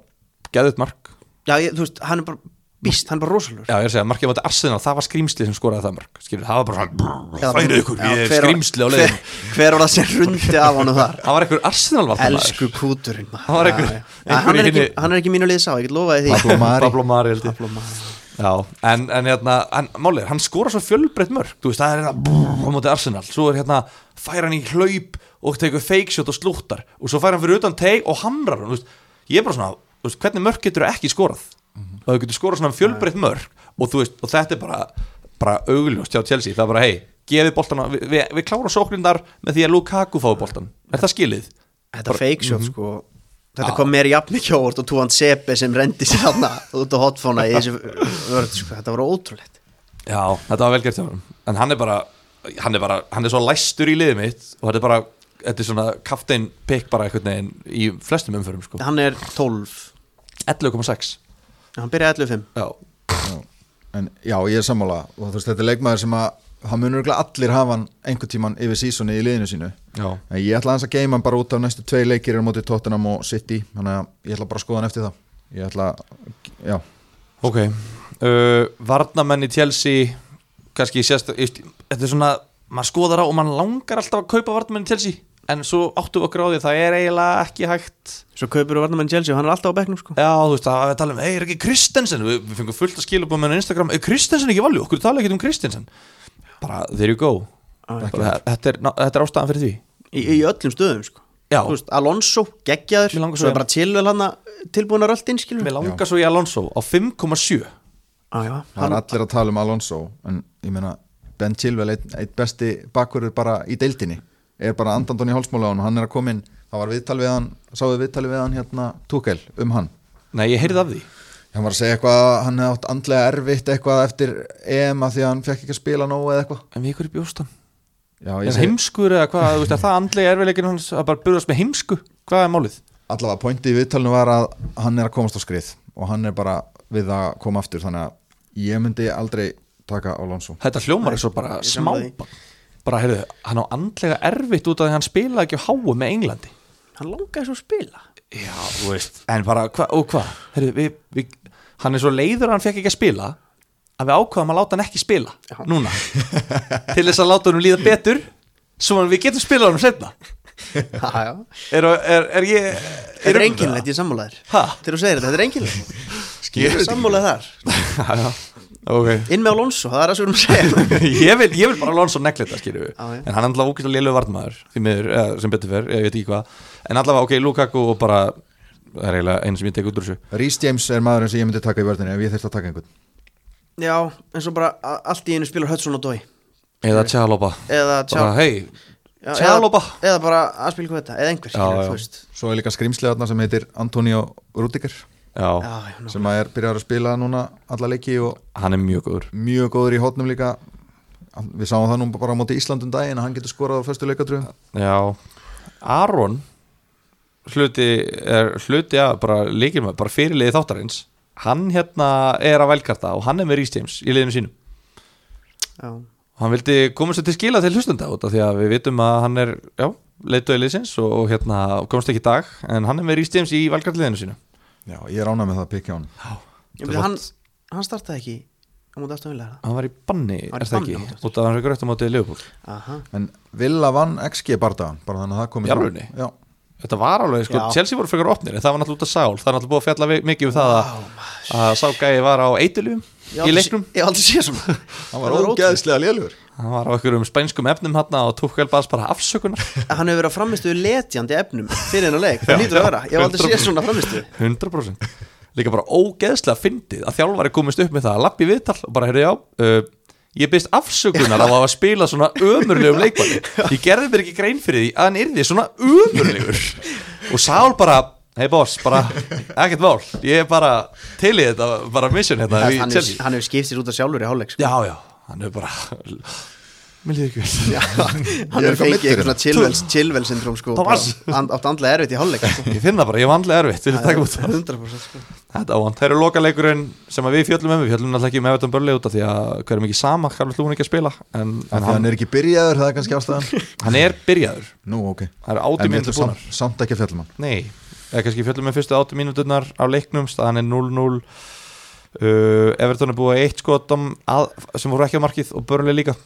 S1: geðut mark.
S3: Já, ég, þú veist, hann er bara býst, hann er bara rosalur
S1: Já, ég er að segja, markið á þetta Arsenal Það var skrimsli sem skoraði það mark Skilur, það var bara svona Færið ykkur, ég er skrimsli á leiðin
S3: hver, hver var það sem rundi af hann þar?
S1: Það var einhver Arsenal valda
S3: Elsku kúturinn.
S1: Það var einhver- einhver
S3: hann, er ekki, hann er ekki mínu liðs á, ég get lofaði því.
S2: Pablo Mari.
S1: Pablo Mari held ég.
S3: Pablo Mari.
S1: Já, en, en hérna, hann, málið, er, hann skora svo fjölbreytt mörg, þú veist, það er hérna brrr, á móti Arsenal, svo er hérna fær hann í hlaup og tekur fake shot og slúttar. Og svo fær hann fyrir utan teg og hamrar hann, þú veist, ég er bara svona þú veist, hvernig mörg getur ekki skorað og þú getur skorað svona fjölbreytt mörg og veist, og þetta er bara, bara augljóst hjá Chelsea, það er bara, hei, gefið boltan við, við, við klárum sóknindar með því að Lukaku fái boltan, er það skilið?
S3: Þetta fake shot
S1: Mhm.
S3: sko. Þetta kom mér jafn mikið ávort og Túan Sepe sem rendi sér hann út á hotfóna í þessu vörð sko. Þetta var ótrúlegt.
S1: Já, þetta var velgert hjá hann En hann er bara, hann er bara, hann er svo læstur í liðið mitt og þetta er bara, þetta er svona kaftein pikk bara veginn í flestum umförum sko.
S3: Hann er 12
S1: 11,6
S3: Hann byrjaði 11.5
S1: Já,
S2: en já, ég er sammála. Og þú veist, þetta er leikmaður sem að hann munur örugglega allir hafa hann einhvern tíman yfir sísoni í liðinu sínu.
S1: Já,
S2: en ég ætla aðeins að geima hann bara út af næstu tvei leikir er á móti Tottenham og City. Þannig að ég ætla bara að skoða hann eftir það. Ég ætla, já,
S1: ok. Uh, Varnamenn í Chelsea kannski sérst, þetta er svona maður skoðar á og maður langar alltaf að kaupa varnamenn í Chelsea en svo áttu okkur á því að það er eiginlega ekki hægt.
S3: Svo kaupir þú varnamenn Chelsea og hann er alltaf á bekknum sko.
S1: Já, þú veist, að við tala um, ei, er ekki Kristensen við, við fengum fullt að skilja búið með Instagram. Er Kristensen ekki valjú, okkur tala ekki um Kristensen bara, there you go.
S3: Já.
S1: bara, þetta, er, ná- þetta er ástæðan fyrir því.
S3: Í, í öllum stöðum sko.
S1: Já.
S3: Þú veist, Alonso, geggjaður. Svo er bara tilvel hann tilbúin að röltin skilur
S1: Mér langar svo í Alonso á 5,7
S3: ah, já,
S2: það er allir að tala um Alonso en ég meina, Ben Chilwell eitt, eitt besti bakverður bara í deildinni er bara andandun í hálsmála á hann hann er að koma inn, það var viðtal við hann sáðu viðtali við hann hérna Tuchel um hann?
S1: Nei, ég heyrði af því.
S2: Hann var að segja eitthvað, að hann hefði átt andlega erfitt eitthvað eftir EM að því að hann fekk ekki að spila nógu eða eitthvað.
S1: En við ykkur í bjóstan.
S2: Já,
S1: Er
S2: ég segi,
S1: heimskur eða hvað, þú veist, er það andlega erfiðleikin hans að bara byrjast með heimsku? Hvað er málið?
S2: allavega pointi í viðtalinu var að hann er að komast á skrið og hann er bara við að koma aftur. Þannig að ég myndi aldrei taka Alonso.
S1: Þetta hljómar er svo bara
S3: ég
S1: smá
S3: sammála því.
S1: Bara, heyrðu, hann á andlega erfitt út af því að hann spilaði ekki á háu með Englandi.
S3: Hann langaði svo að spila.
S1: Já, þú veist. En bara, hva, og hvað? Heyrðu, við, við, hann er svo leiður að hann fekk ekki að spila að við ákvaðum að láta hann ekki spila
S3: Já.
S1: núna. Til þess að láta hann líða betur svo að við getum spilað hann setna
S3: Já, já.
S1: Er, er, er ég
S3: Þetta er ég er sammálaðir
S1: Ha?
S3: Þegar þú segir þetta, þetta er einkennilegt. Ég er sammálaðið þar.
S1: Já, já. Ok.
S3: Inn með Alonso, það er það sem við erum að segja.
S1: Ég, vil, ég vil bara Alonso negla þetta skilju
S3: já.
S1: en hann er alltaf vartmaður því miður, eða, sem betur fer, ég veit ekki hvað. En allavega, ok, Lukaku og bara það er eiginlega einu sem ég tek út úr þessu.
S2: Rhys James er maðurinn sem ég myndi taka í vörðinni ef ég þurfti að taka einhvern.
S3: Já, eins og bara allt í einu spilar Hudson og Dói
S1: eða Tjaloba,
S3: Eða
S1: bara
S3: Tjá
S1: hei
S3: Já,
S1: Tjaloba.
S3: eða, eða bara að spila hvað þetta, eða einhver.
S2: Svo er líka skrimslið þarna sem heitir Antonio Rudiger
S1: já,
S2: sem að er byrjar að spila núna alla leiki og
S1: hann er mjög góður.
S2: mjög góður í hótnum líka. Við sáum það nú bara á móti Íslandum daginn að hann getur skorað á fyrstu leikatröðum
S1: já, Aron hluti er hluti að bara líkir maður, bara fyrirliði þáttarins. Hann hérna er að velkarta og hann er með James í liðinu sínu.
S3: Já.
S1: hann vildi koma sér til skila til hlustenda út af því að við vitum að hann er já, leituði liðsins og, og hérna komst ekki í dag en hann er með James í velkartliðinu sínu
S2: Já, ég er ánægð með það að pikja hann.
S3: Ég myndi, hann, hann startaði ekki á móti aftafilega
S1: hann var í banni,
S3: Hann var í
S1: er það
S3: á
S1: ekki út af að hann grögt á mótið Leopold
S3: Aha.
S2: En Villa vann XG bardagan bara þannig að það komið
S1: Í alvörunni?
S2: Já,
S1: þetta var alveg, sko,
S3: Já.
S1: Chelsea voru frekar opnir það var náttúrulega út af sál, það er náttúrulega búið að fjalla mikið um það að, að sá gæði var á eitilum í leiknum?
S3: Ég hef aldrei séð svona.
S2: Hann
S3: var
S2: ógeðslega lélur
S1: hann var á einhverjum spænskum efnum hann og tók vel bara bara afsökunar
S3: Hann hefur verið að framistuðu letjandi efnum fyrir hennar leik, það lítur að vera. Ég hef aldrei séð svona framistuðu
S1: 100% líka bara ógeðslega fyndið að þjálfari komist upp með það að lappi viðtal og bara heyrðu já uh, ég byrst afsökunar af að hafa spilað svona ömurlegum leikmanni. Ég gerði mér ekki grein fyrir því að hann yrði svona ömurlegur. Og Sál bara hei boss, bara ekkert mál. Ég er bara til í þetta bara mission hérna í
S3: Hann
S1: Chelsea.
S3: hefur hann hefur skipt sér út af sjálfur í hálfleik sko.
S1: já já, hann er bara mér líður ekki vel.
S3: Já, Hann
S2: er
S3: hefur
S2: eitthvað
S3: fengið
S2: meiddur
S3: eitthvað svona chillvel, chillvel syndrom sko,
S1: Thomas.
S3: bara and- átt andlega erfitt í hálfleik sko.
S1: ég finn það bara, ég var andlega erfitt vil ég taka út það.
S3: 100% sko.
S1: Þetta ávand, þeir eru lokaleikurinn sem að við fjöllum um, við fjöllum náttúrulega ekki með Everton Börli út af því að hverjum ekki sama, Karl Lún ekki að spila en, en
S2: Þannig að
S1: hann,
S2: hann er ekki byrjaður, það er kannski ástæðan.
S1: Hann er byrjaður.
S2: Nú, ok.
S1: Það eru
S2: En
S1: átti
S2: við
S1: mínútur
S2: ætlum
S1: búnar
S2: samt, samt ekki að fjallum hann.
S1: Nei, eða kannski fjöllum með fyrstu átti mínúturnar á leiknum, staðan er 0-0 uh, Everton er búið að eitt skotum að, sem voru ekki á markið og Börli líka.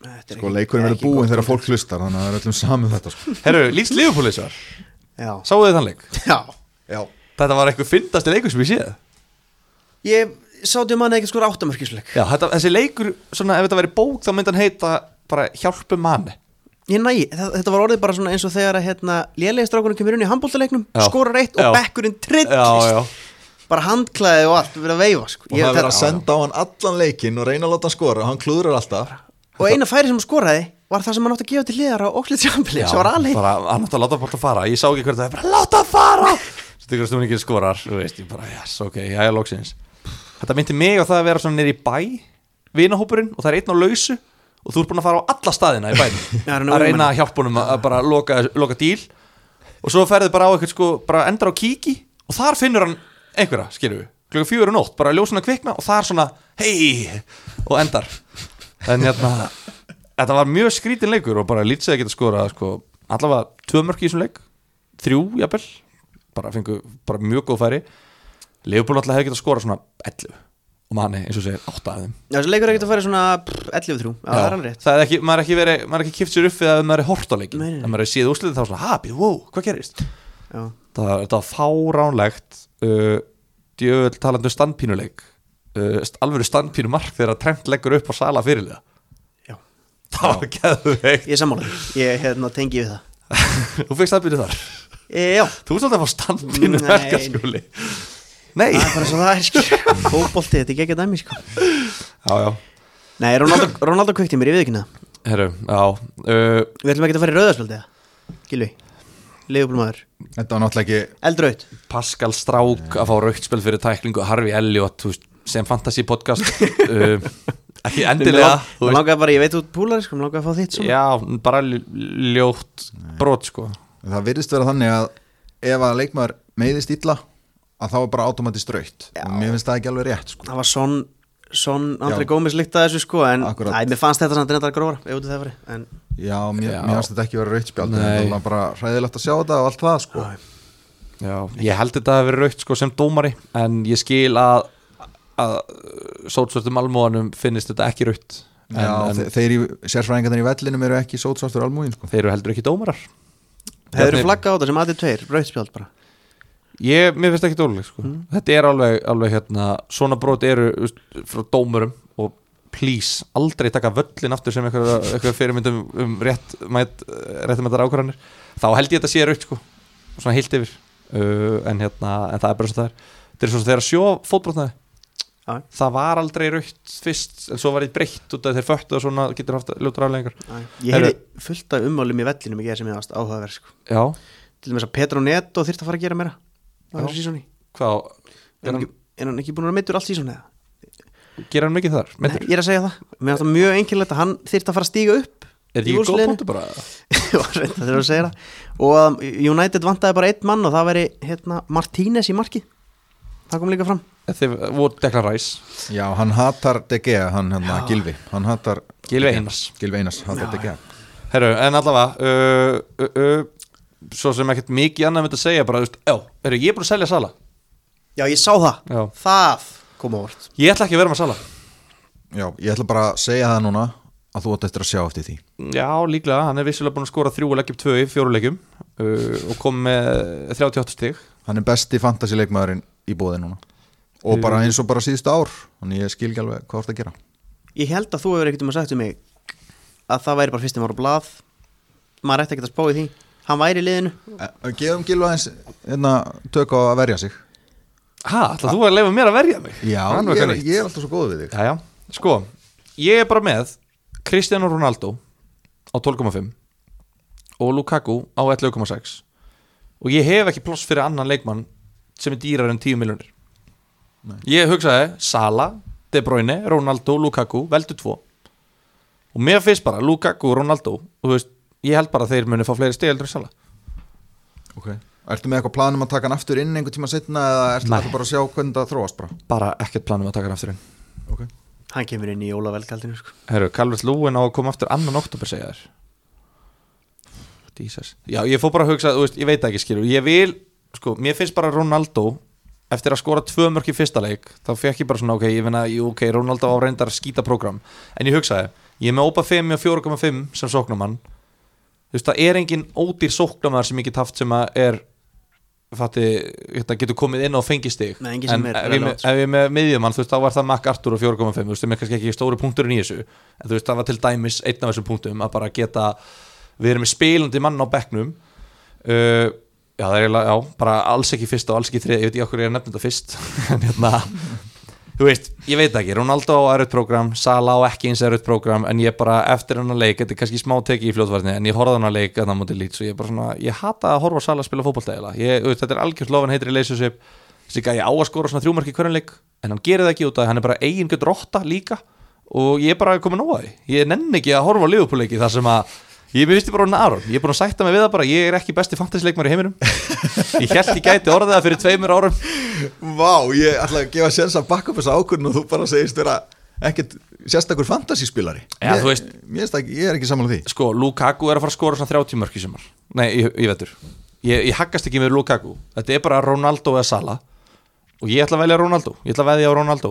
S3: Þetta er
S2: Sko, leikurinn verður búinn þegar fólk hlustar Þannig að það er öllum saman þetta sko.
S1: Herru, var,
S3: Já,
S1: sáu þið þann leik?
S3: já.
S2: Já.
S1: Þetta var eitthvað fyndasti leikur sem ég séð.
S3: Ég um hann ekki skora áttamörkisleik
S1: Já, þetta, þessi leikur, svona, ef þetta væri bók þá myndi hann heita bara hjálpum manni
S3: Ég næ, þetta var orðið bara svona eins og þegar að hérna, lélegistrákunum kemur inn í handbóltaleiknum skorar eitt og bekkurinn trillist bara handklæði og allt verið að veifa sko.
S2: Og
S3: Ég,
S2: það er verið að senda á hann allan leikin og reyna að láta hann skora og hann klúður alltaf.
S3: Og eina færi sem hann skoraði var það sem hann átti að gefa til liðar á Oxlade Chamberlain sem var alveg
S1: bara, hann átti að láta bort að fara. Ég sá ekki hvernig það er bara láta að fara! Tekur stundin ekki skorar þú veist, ég bara, yes, ok, já, já, loksins. Þetta myndi mig á það að vera svona nýri bæ vinahópurinn og það er einn á lausu og þú ert búin að fara á alla staðina í bænum.
S3: Já,
S1: að reyna að hjálpa honum að bara loka, loka díl. Og svo ferðu bara á eitthvað sko, bara endar á kíki. Og þar finnur hann einhverja, skilur við, klukka fjögur og nótt bara ljósuna kvikna og það er svona hei, og endar. En hérna þetta var mjög skrítin leikur og bara lýtsið að geta skora sko, allavega tvö mörk í þessum leik. Þrjú, jafnvel. Bara fengu bara mjög góð færi. Leopold alltaf hefði getað skora svona 11 og manni, eins og segir, 8 af þeim.
S3: Já, þessi leikur er ekkert að fara svona pff, 11-3 Já, það er alveg rétt.
S1: Það er ekki, maður er ekki verið, maður er ekki kipt sér upp við að maður er hort á leikin,
S3: Nei, nei, nei.
S1: að maður er síð úrslitin þá svona, ha, býð, wow, hvað gerist?
S3: Já,
S1: það þetta var fáránlegt uh, djöfull talandu standpínuleik. Uh, st- alvöru standpínu mark þegar Trent leggur upp á sala fyrirliða.
S3: Já.
S1: Það var geðveikt.
S3: Ég er sammála. Ég hérna, tengi við það.
S1: Þú fegst standpínu þar?
S3: E, Já,
S1: þú ert alltaf að fá standpínu
S3: Nei.
S1: verkaskóli nei,
S3: það er bara svo það er skil Fótbolti, þetta er ekki ekki dæmi sko.
S1: Já, já.
S3: Nei, Ronaldo, Ronaldo kveikti mér, ég við ekki það
S1: Herru, já uh,
S3: Við ætlum ekki að fara í rauðarspjaldi eða? Gilvi, Leifupólmaður
S2: Þetta var náttúrulega ekki
S3: Eldraut
S1: Pascal Strák að fá rautspil fyrir tæklingu Harfi Elliot þú veist, sem fantasy podcast uh, ekki endilega
S3: Mér langaði bara, ég veit út púlar sko, mér langaði að fá þitt svona
S1: já, bara lj- ljótt brot sko.
S2: Það virðist vera þannig að ef að leikmaður meiðist illa að þá er bara automatist raut
S3: Já.
S2: og mér finnst það ekki alveg rétt sko.
S3: Það var son, son Andri
S2: Já.
S3: Gómez líkt að þessu sko En
S2: Akkurat.
S3: æ, mér fannst þetta samt reyndar grófara Ef út í það fari En
S2: Já, mér,
S1: Já.
S2: mér finnst þetta ekki rautspjald en
S1: Nei.
S2: það var bara hræðilegt að sjá þetta og allt það sko.
S1: já, ég held þetta að vera raukt sko sem dómari en ég skil að að sótsvörtum almóðanum finnist þetta ekki raukt en,
S2: Já,
S1: en
S2: þe- þeir í sérfræðingarnir í vellinum eru ekki sótsvartur almúin sko.
S1: þeir eru heldur ekki dómarar Bjarni-
S3: þú flaggað á þetta sem aðið tveir, rauðspjald bara
S1: ég, mér finnst ekki dóluleg sko.
S3: Mm.
S1: þetta er alveg, alveg hérna, svona brot eru veist, frá dómurum og please, aldrei taka völlin aftur sem eitthvað, fyrirmyndum um rétt mætt, rétt mættar ákvarðanir þá held ég þetta sé raut sko, svona heilt yfir uh, en hérna, en það er bara svo það er þetta er svo þegar sjó fótbrotnaði
S3: Já.
S1: það var aldrei raut fyrst en svo var ég breytt út af þeir föttu og svona getur haft ljótur aflengar
S3: Ég heyrði fullt af ummálum í vellinum í gerð sem ég ást áhugaverð sko. Til dæmis að Petro Neto þyrfti að fara að gera meira þessu sísóni Er
S1: er
S3: hann ekki, búin að meittur allt sísóni eða?
S1: gera hann mikið þar?
S3: Nei, ég er að segja það. Mér finnst það mjög einkilegt að hann þyrfti að fara að stíga upp
S1: er
S3: í
S1: ekki góð punktu bara?
S3: Var reynd að segja það. Og að United vantaði bara einn mann og það veri hérna, Martínez í marki Það kom líka fram.
S1: Þið voru Declan Rice.
S2: Já, hann hatar De Gea, hann hérna. Gilvi Hann hatar
S1: Gylfi Einars.
S2: Gilvi Einars, hatar Gea.
S1: Herru, en allavega uh, uh, uh, Svo sem ekkert mikið annað myndi að segja bara, þú veist, já, herru, ég er búin að selja Sala.
S3: Já, ég sá það.
S1: Já.
S3: Það kom á vort
S1: Ég ætla ekki að vera með Sala.
S2: Já, ég ætla bara að segja það núna að þú átt eftir að sjá eftir því.
S1: Já, líklega, hann er vissulega búin að skora þrjú og leggjum tvö í fjóru leikjum uh, og kom með 38 stig.
S2: Hann er besti fantasy leikmaðurinn í bóði núna. Og bara eins og bara síðustu ár Þannig ég skil ekki alveg hvað þú ert að gera.
S3: Ég held að þú hefur ekkert um að sagt um mig að það væri bara fyrstum ára blað. Maður ætti ekkert að spá í því hann væri í liðinu.
S2: Eh, Gefum Gilvi aðeins hérna, tök á að verja sig.
S1: Ha, ætla þú að leifa mér að verja mig?
S2: Já, ég, er, ég er alltaf svo góð við þig.
S1: Jæja, sko, ég er bara með Cristiano Ronaldo á 12,5 og Lukaku á 11,6 og ég hef ekki ploss fyrir annan leikmann sem er dýrar en 10 miljonir ég hugsaði Sala, De Bruyne, Ronaldo, Lukaku veldu tvo. Og mér finnst bara Lukaku og Ronaldo og þú veist, ég held bara að þeir muni fá fleiri stegildur en Sala
S2: okay. Ertu með eitthvað planum að taka hann aftur inn einhvern tíma setna eða ertu
S1: Nei.
S2: bara að sjá hvernig það þróast bara
S1: bara ekkert planum að taka hann aftur inn
S2: okay.
S3: hann kemur inn í jólavelkaldinu sko.
S1: Herru, Calvert Lúin á að koma aftur annan oktober segja þér Jesus. Já, ég fór bara að hugsa, þú veist, ég veit ekki skilur Ég vil, sko, mér finnst bara Ronaldo Eftir að skora tvö mörk í fyrsta leik Þá fekk ég bara svona, ok, ég finna, jú, ok, Ronaldo á reyndar að skýta prógram En ég hugsaði, ég er með Opa 5 og 4,5 sem sóknumann Þú veist, það er engin ódýr sóknumar sem ég get haft sem að er Fatti, þetta getur komið inn á fengistig
S3: Nei,
S1: En
S3: er
S1: ef ég, með- ef ég er með miðjumann, þú veist, þá var það Mac Arthur og 4,5 Þú veist, það er kannski ekki stóri punkturinn í þessu. En þú veist, það var til dæmis einn af þessum punktum Að bara geta, við erum með spilandi mann á bekknum. Uh, Já, það er eiginlega, já, bara alls ekki fyrst og alls ekki þrið Ég veit ekki okkur ég er nefnum þetta fyrst. En hérna, þú veist, ég veit ekki Ronaldo á erut program, Sala á ekki eins erut program En ég bara, eftir hennar leik Þetta er kannski smá teki í fljótvarni En ég horfði á hennar leik að það múti lít Svo ég bara svona, ég hata að horfa á Sala að spila. Ég, veist, Þetta er algjörst lofan heitri leysjusip Þessi gæði á að skora svona þrjúmarki hverjan leik En hann gerir það ekki út að hann er bara eigin gött rotta líka. Og ég er bara komin nóg að því. Ég nenni ekki að horfa á liðupúleiki þar sem að Ég mér visti bara orðin Aron, ég er búin að sætta mig við það bara. Ég er ekki besti fantasy-leikmar í heiminum. Ég held ég gæti orðið það fyrir tveimur árum.
S2: Vá, ég ætla að gefa sérs að bakka upp þessa ákvörðin og þú bara segist vera ekkert sérstakur
S1: þú veist-
S2: Mér finnst ekki, ég er ekki saman því.
S1: Sko, Lukaku er að fara að skora svona 30 mörk í sumar. Nei, ég, ég vetur. Ég, ég haggast ekki með Lukaku. Þetta er bara Ronaldo eða Sala Og ég ætla að velja Ronaldo. Ég ætla að veðja á Ronaldo,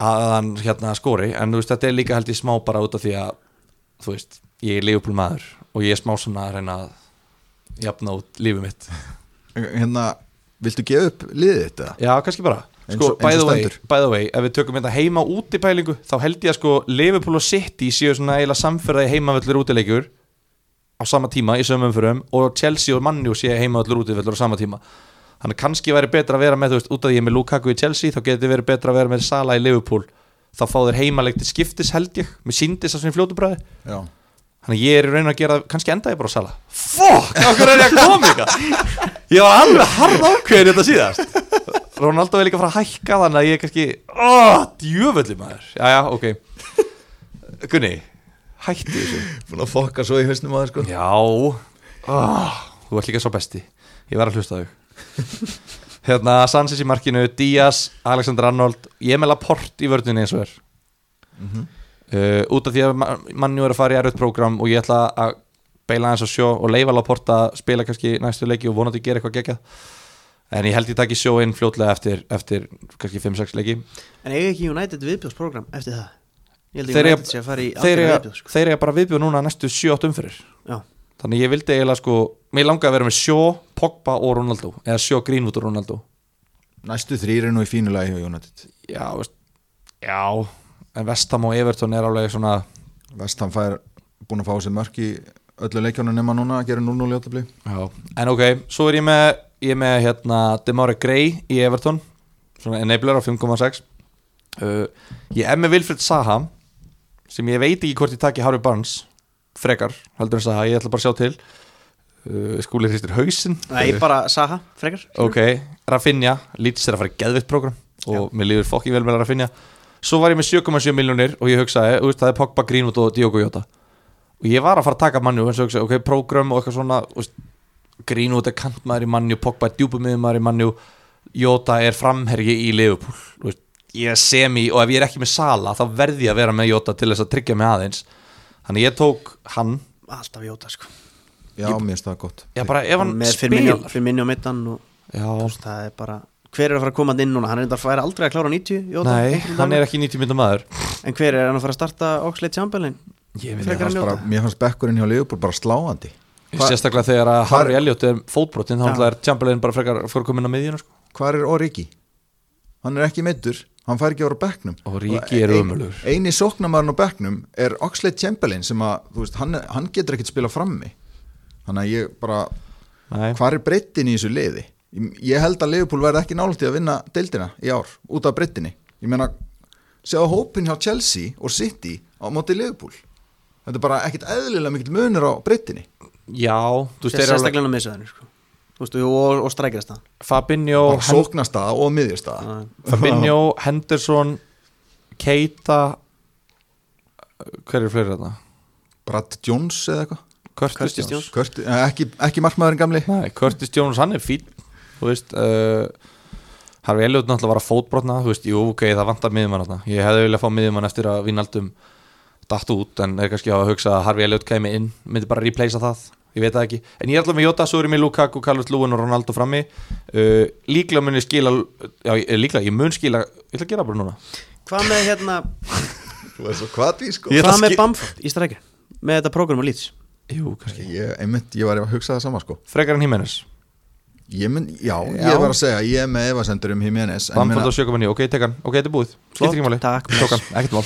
S1: að hann hérna skori. En þú veist, þetta er líka held ég smá bara út af því að Þú veist, ég er lífupól maður Og ég er smá svona að reyna að Jafna út lífið mitt.
S2: Hérna, viltu gefa upp liðið þetta?
S1: Já, kannski bara. Sko, by, the way, by the way, ef við tökum þetta heima út í pælingu þá held ég að sko Liverpool og City séu svona eiginlega samferðaði heimavöllur útileikjur á sama tíma í sömum umfyrum og Chelsea og Manju séu heimavöllur útileikjur á sama tíma þannig að kannski væri betra að vera með þú veist, út af því ég er með Lukaku í Chelsea þá geti verið betra að vera með Sala í Liverpool. Þá fá þeir heimaleik til skiptis held ég með síndis að svona fljótu bræði
S2: Já.
S1: Þannig að ég er í raun að gera, kannski enda ég bara Sala Fuck, okkur er ég að koma ykkar Ég var alveg harð ákveðin þetta síðast. Ronaldo er líka að fara að hækka þannig að ég er kannski oh, Djöfulli maður. Jæja, ok. Gunni, hætti þessu.
S2: Búin að fokka svo í hausnum það sko.
S1: Já. Oh, Þú ert líka svo besti. Ég var að hlusta þau Hérna, Sanchez í markinu, Díaz, Alexander Arnold Ég er með Laporte í vörðinni eins og er. Uh, út af því að ma- mannjú er að fara í erfitt prógram og ég ætla að beila hans á sjó og leifa Laporta að spila kannski næstu leiki og vonandi gera eitthvað geggjað. En ég held ég taki sjó inn fljótlega eftir, eftir kannski 5-6 leiki.
S3: En eiga ekki United viðbjóðsprogram eftir það?
S1: Þeir
S3: í
S1: eiga bara viðbjóð núna næstu 7-8 umfyrir
S3: Já,
S1: þannig ég vildi eiginlega sko mér langaði að vera með Sjó, Pogba og Ronaldo eða Sjó, Greenwood og Ronaldo.
S2: Næstu þrýr er nú í fínulegi hjá United.
S1: Já, veist, já en Vestham og Everton er alveg svona
S2: Vestham fær búin að fá sér mörk í öllu leikjónu nema núna að gera 0-0 í
S1: já. en ok, svo er ég með ég er með hérna Demare Gray í Everton svona enabler á 5,6 uh, ég er með Wilfred Saha sem ég veit ekki hvort ég taki Harvey Barnes frekar, heldur en Saha, ég ætla bara að sjá til skúlið hristir hausinn
S3: Nei, bara Saha, frekar
S1: Ok, Rafinha, Leeds er að fara í geðvitt program og mér líður fokki vel með Rafinha. Svo var ég með 7,7 miljónir og ég hugsaði, veist, það er Pogba, Greenwood og Diogo Jota. Og ég var að fara að taka mannjú eins og hugsaði, ok, program og eitthvað svona veist, Greenwood er kantmaður í mannjú Pogba er djúpumiðmaður í mannjú Jota er framherji í Liverpool ég er semi og ef ég er ekki með Sala þá verði ég að vera með Jota til þess að tryggja mig aðeins. Þannig ég tók hann.
S3: Alltaf Jóta sko
S2: Já, mér finnst það gott.
S1: Já bara ef hann
S3: Með fyrir minni,
S1: spilar.
S3: fyrir minni á mittan og
S1: já,
S3: það er bara Hver er að fara að koma inn núna? Hann er að færa aldrei að klára 90 Jóta,
S1: nei, hann er ekki 90 myndum maður.
S3: En hver er hann að fara að starta Oxlade Chamberlain?
S1: ég
S2: Mér fannst, mér bekkurinn hjá Liverpool bara sláandi. Hva-
S1: Sérstaklega þegar að Harry Elliot er fótbrotinn þá er Chamberlain bara frekar fyrir komin á miðjuna sko.
S2: Hvar er Origi? Hann er ekki meittur Hann fær ekki að vera á bekknum.
S1: Origi er
S2: ein-
S1: ömurlegur.
S2: Eini sóknarmarinn á bekknum er Oxlade Chamberlain sem að, þú veist, hann, hann getur ekkert spila frammi Þannig að ég bara
S1: Nei,
S2: Hvar er breyttin í þessu liði? Ég, held að Liverpool verði ekki nálægt í að vinna deildina í ár, út af breyttinni Ég meina, séu hópin hjá Chelsea og City á móti Liverpool. Þetta er bara ekkert eðlilega mikill munur á breyttinni
S1: já, þú alveg
S3: Sérstaklega á miðsöðinu sko. Þú veist, og, og strækjast það.
S1: Fabinho, Hen
S2: sóknastaða og miðjurstaða
S1: Fabinho Henderson Keita hver er fleiri þarna?
S2: Brad Jones eða eitthvað
S1: Curtis,
S3: Curtis
S1: Jones,
S3: Jones.
S2: Kurt, eh, ekki, ekki markmaðurinn gamli.
S1: Nei, Curtis Jones, hann er fín þú veist uh, Harfi Elliot náttúrulega var að fótbrotna þú veist, jú, ok, það vantar miðjumann þarna. Ég hefði viljað fá miðjumann eftir að Vinaldum datt út, en er kannski á að hugsa að Harfi Elliot kemi inn, myndi bara replacea það. Ég veit það ekki, en ég er alltaf með Jota, svo er ég með Lukaku, Carlos Lúin og Ronaldo frammi. Uh, líklega mun ég skila já, líklega, ég mun skila ég ætla að gera bara núna.
S3: Hvað með hérna
S2: Þú svo kvati sko.
S3: Hvað
S1: að
S3: með Bamford í strækja? Með þetta prógram á Leeds
S1: jú, kannski,
S2: ég, einmitt, ég var að hugsa það sama sko.
S1: Frekar en Jimenez
S2: ég mynd, já,
S1: Já.
S2: ég var að segja ég er með efasendur um Jiménez en
S1: Bamford
S2: meina-
S1: á 7.9, ok, tek hann, ok, þetta er búið. Skiptir ekki máli,
S3: takk,
S1: tók hann, ekkert mál.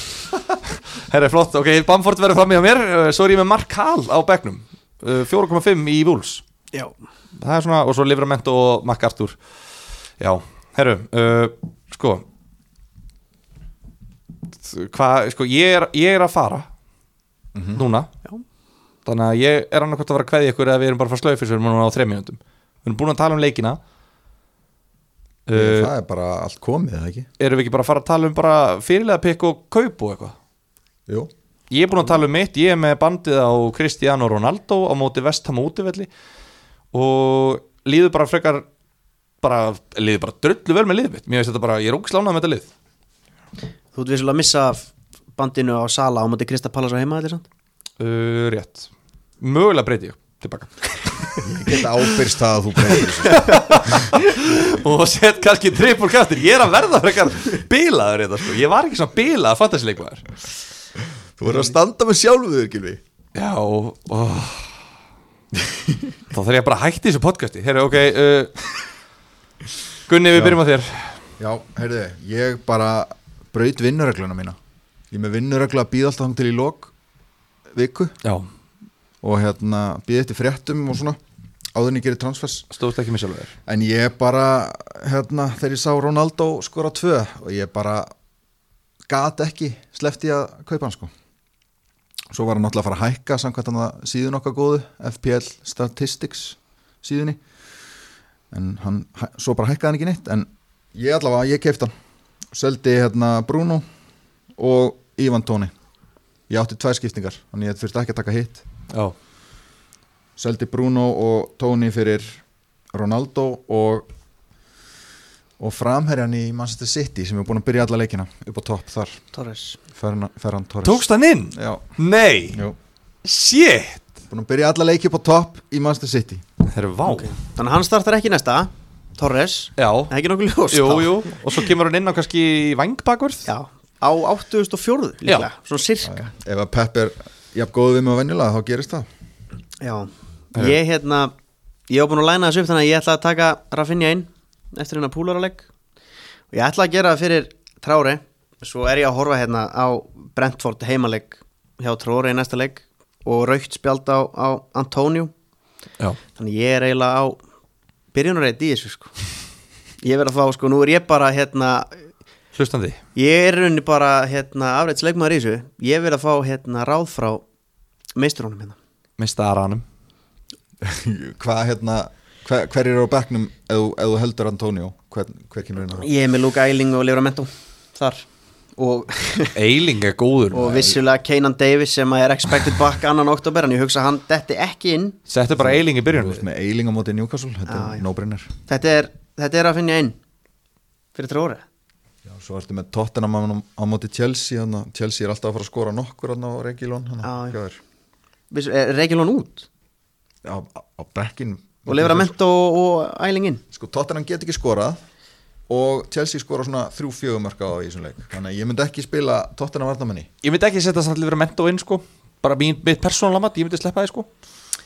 S1: Herra, flott, ok, Bamford verður fram í á mér. Uh, svo er ég með Mark Hall á bekknum. Uh, 4.5 í Wolves.
S3: Já,
S1: það er svona, og svo Livramento og MacArthur já, herru uh, sko. Hvað, sko, ég er, ég er að fara núna.
S3: Já.
S1: Þannig að ég er annarkvæmt að fara að kveðja ykkur eða við erum bara að fara slöið fyrir núna á þreim minútum við erum búin að tala um leikina.
S2: Uh,
S1: uh,
S2: það er bara allt komið, eða ekki?
S1: erum við ekki bara að fara að tala um bara fyrirlega pikk og kaup og eitthvað?
S2: Jú,
S1: Ég er búin að tala um mitt, ég er með bandið á Cristiano Ronaldo á móti Vestham útivelli. Og líður bara frekar bara, líður bara drullu vel með liðið mitt. Mér finnst þetta bara, ég er ógislánað með þetta lið.
S3: Þú ert vissulega að missa af bandinu á Sala á móti Krista Pallas á heima þetta samt
S1: uh, Rétt, mögulega breyti ég tilbaka.
S2: Ég get ábyrst það að þú breytir
S1: og sett kannski trippur kæftir, ég er að verða frekar bilaður þetta sko, ég var ekki svona bilað fantasileikmaður
S2: Þú verður að standa með sjálfuður, Gilvi
S1: Já, og þá þarf ég bara að hætti þessu podcasti. Herru, ok uh, Gunni, við
S2: Já.
S1: byrjum á þér.
S2: Já, heyrðu, ég bara braut vinnuregluna mína. Ég með vinnuregla að býða alltaf þang til í lok viku.
S1: Já,
S2: og hérna býða eftir fréttum og svona áður en ég gerir transfers.
S1: Stóðst ekki með sjálfur. Þér
S2: en ég bara, hérna, þegar ég sá Ronaldo skora tvö og ég bara gat ekki slefti að kaupa hann sko. Svo var hann náttúrulega að fara að hækka samkvæmt hann að síðun okkar góðu FPL Statistics síðunni. En hann, svo bara hækkaði hann ekki neitt en ég allavega, ég kefti hann. Seldi hérna Bruno og Ivan Tóni ég átti tvær skiptingar, þannig ég þurfti ekki að taka hitt.
S1: Já,
S2: seldi Bruno og Tony fyrir Ronaldo og og framherjan í Manchester City sem er búin að byrja alla leikina upp á topp þar,
S3: Torres.
S2: Ferran, Ferran Torres.
S1: Tókst hann inn?
S2: Já,
S1: Nei,
S2: jú,
S1: shit.
S2: Búin að byrja alla leiki upp á topp í Manchester City.
S1: Það eru vá.
S3: Þannig að hann startar ekki næsta. Torres.
S1: Já,
S3: Það er ekki nokkuð ljós
S1: jú, jú. Og svo kemur hann inn á kannski vangbakurð
S3: Já, á 84 líklega, svona sirka.
S2: Ef að Pep er jafn góð við með að venjulega þá gerist það.
S3: Já, ég hérna ég hef búin að læna þessu upp þannig að ég ætla að taka Rafinha inn eftir hérna púlaraleg. Og ég ætla að gera það fyrir Trári svo er ég að horfa hérna á Brentford heimaleg hjá Trári í næsta leik og raukt spjald á, á Antonio.
S1: Já,
S3: þannig ég er eiginlega á byrjunarreit í þessu sko. Ég verð að fá sko, nú er ég bara hérna
S1: hlustandi.
S3: Ég er rauninni bara hérna afræts leikmaður í þessu. Ég verð að fá hérna ráð frá meisturunum hérna.
S1: Mista Aranum
S2: hvað hérna hver, hver er á bekknum ef, þú- ef þú heldur Antonio? Hver, hver kemur inn á það?
S3: Ég er með Luke Eiling og Livramento þar. Og
S1: Eiling er góður
S3: og vissulega Keinan Davis sem er expected back annan oktober en ég hugsa hann detti ekki inn.
S1: Settu bara Eiling í byrjun
S2: með Eiling á móti Newcastle þetta
S3: Já,
S2: er no-brainer.
S3: Þetta er, þetta er að finna inn fyrir tróri
S2: Já, svo ertu með Tottenham á, á móti Chelsea hana. Chelsea er alltaf að fara að skora nokkur á Regilón
S3: Já, já. Reykjulón út?
S2: Á, á bekkin
S3: og Livramento og, og Eiling inn
S2: sko Tottenham get ekki skorað og Chelsea skora svona þrjú fjögur mörka á í þessum leik. Þannig að ég myndi ekki spila Tottenham varnamenni
S1: Ég myndi ekki setja vera mentó inn sko. Bara mitt persónulega mat, ég myndi sleppa það sko.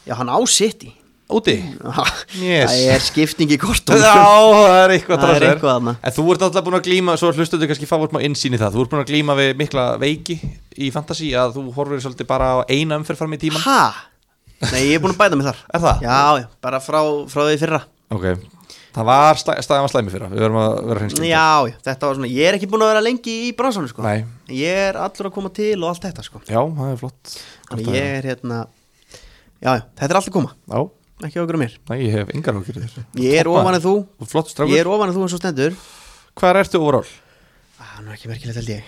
S3: Já hann á City
S1: Úti Yes.
S3: það er skipting í kortum
S1: Já, það er eitthvað
S3: Það er eitthvað þarna.
S1: En þú ert alltaf búin að glíma Svo hlustuðu kannski fá út má innsýn í það Þú ert búin að glíma við mikla veiki Í fantasy að þú horfir svolítið bara á eina umferð fram í tíman
S3: ha? nei ég er búin að bæta mig þar
S1: Er það?
S3: já, bara frá, frá því fyrra
S1: Ok Það var slæ, staðan var slæmi fyrra Við verðum að vera hreinskildir
S3: já, þetta var svona ég er ekki búin að vera lengi í bransanum sko.
S1: Nei.
S3: ég er allur að koma til og allt þetta sko.
S1: Já, það er flott
S3: þannig ég er hérna já, þetta er allt að koma
S1: Já,
S3: ekki okkur um mér.
S1: Næ, ég hef engar okkur þér
S3: ég er ofan en þú.
S1: Flott
S3: ég er ofan en þú eins og stendur.
S1: Hvað ertu overall?
S3: það er nú ekki merkilegt held ég.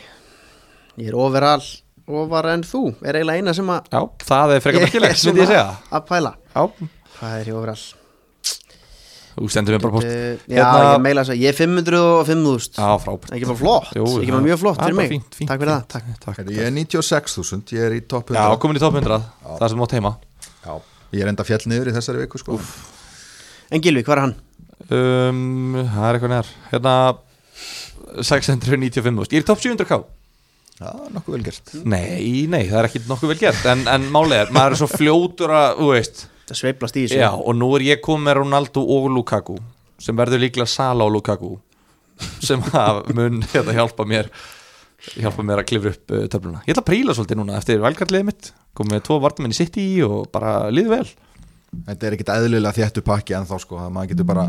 S3: Ég er overall ofar en þú er eiginlega eina sem að
S1: Já, það er frekar merkilegt, myndi ég segja.
S3: að pæla.
S1: Já,
S3: hvað er ég overall?
S1: Þú stendur mér bara post
S3: Uh, já,
S1: Hérna-
S3: ég meila þess að ég er 505.000
S1: Já, frábært.
S3: Ekki bara flott,
S1: Jú,
S3: ekki bara mjög flott
S1: er
S3: fyrir mig.
S1: fínt, fínt,
S3: takk fyrir
S1: fínt.
S3: það, takk.
S1: Takk.
S2: Ég er 96.000, ég er í topp 100
S1: Já, komin í top 100 Það sem átt heima.
S2: Já. Ég er enda fjall niður í þessari viku sko.
S3: en Gilvi, hvað er hann?
S1: um, Það er eitthvað neðar Hérna 695 Ég er í top 700k
S2: Já, nokkuð vel gert.
S1: Nei, nei, það er ekki nokkuð vel gert. En, en málið er, maður er svo fljótur að Þú veist.
S3: Það sveiplast í þessu.
S1: Já, og nú er ég komið með Ronaldo og Lukaku Sem verður líklega Sala og Lukaku Sem mun hérna, hjálpa mér Hjálpa mér að klifra upp uh, töfluna. Ég ætla að príla svolítið núna eftir velkartliðið mitt. Komið með tvo vartamenn í City og bara líði vel.
S2: Þetta er ekkit eðlilega þéttu pakki en þá sko, að maður getur bara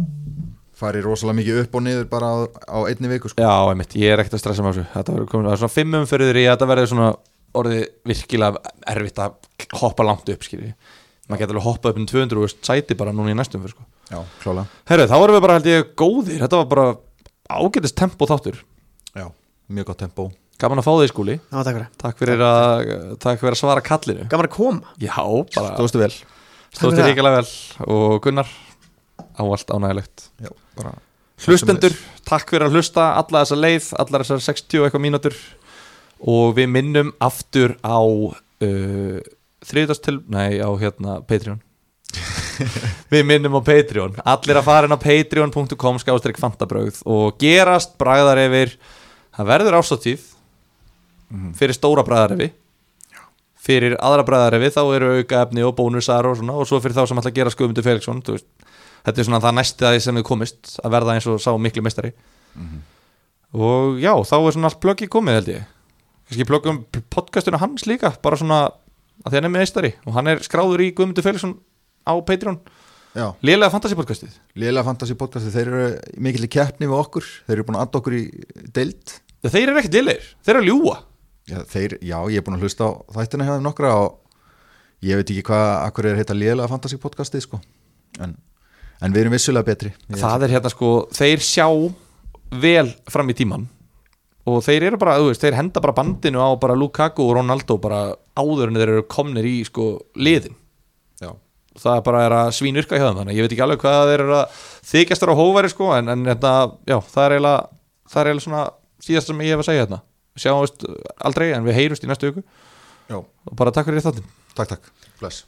S2: farið rosalega mikið upp og niður bara á, á einni viku sko.
S1: Já, einmitt, ég er ekkert að stressa með þessu. Þetta verður komin að svona fimm umferðir í að Þetta verður svona orðið virkilega erfitt að hoppa langt upp skilji Maður getur alveg hoppað upp um 200 og sæti bara núna í næstum fyrir sko.
S2: Já, klálega.
S1: Herru, þá erum við bara held ég góðir. Þetta var bara ágætist tempo þáttur
S2: Já, mjög gott tempo.
S1: Gaman að fá þig skúli.
S3: Já, takk fyrir.
S1: Takk fyrir að, takk fyrir að svara kallinu.
S3: Gaman að koma.
S1: Já, bara
S2: Stóðstu vel.
S1: stóðst
S3: fyrir
S1: þér
S3: það.
S1: ríkilega vel. Og Gunnar, áallt ánægilegt
S2: Já, bara
S1: Hlustendur, takk fyrir að hlusta alla þessa leið, allar þessar 60 og eitthvað mínútur. Og við minnum aftur á uh, þriðdagstil, nei á hérna Patreon. Við minnum á Patreon. Allir að fara inn á patreon.com skástrík fantabröð og gerast bragðar yfir það verður ástátíð fyrir stóra bragðarefi fyrir aðra bragðarefi þá eru auka efni og bónusar og svona og svo fyrir þá sem ætla að gera Skuðmundur Felixson þú veist, þetta er svona það næsti að því sem við komist að verða eins og sá miklu mestari og já, þá er svona allt plöggi komið held ég. Kannski plöggum podcastinu hans líka bara svona að hann er meistari og hann er skráður í Guðmundur Felixson á Patreon
S2: Já,
S1: lélega fantasy podcastið?
S2: Lélega Fantasy podcasti, þeir eru mikill í keppni við okkur. Þeir eru búin að adda okkur í deild.
S1: Þeir eru ekkert lélegir, þeir eru að ljúa
S2: Já, þeir, já, ég er búin að hlusta á þættina hjá þeim nokkra og ég veit ekki hvað akkur er heita lélega fantasy podcastið sko. en, en við erum vissulega betri.
S1: Það er hérna sko, þeir sjá vel fram í tíman og þeir eru bara, þú veist, þeir henda bara bandinu á bara Lukaku og Ronaldo bara áður en þeir eru komnir í sko liðin.
S2: Já,
S1: það bara er að svínurka hjá þeim þannig ég veit ekki alveg hvað þeir eru að þykjastar á hóværi sko en, en þetta, já, það er eiginlega það er eiginlega svona síðast sem ég hef að segja þetta sjáum við aldrei en við heyrust í næstu viku.
S2: Já,
S1: og bara takk fyrir þáttin
S2: takk, takk, bless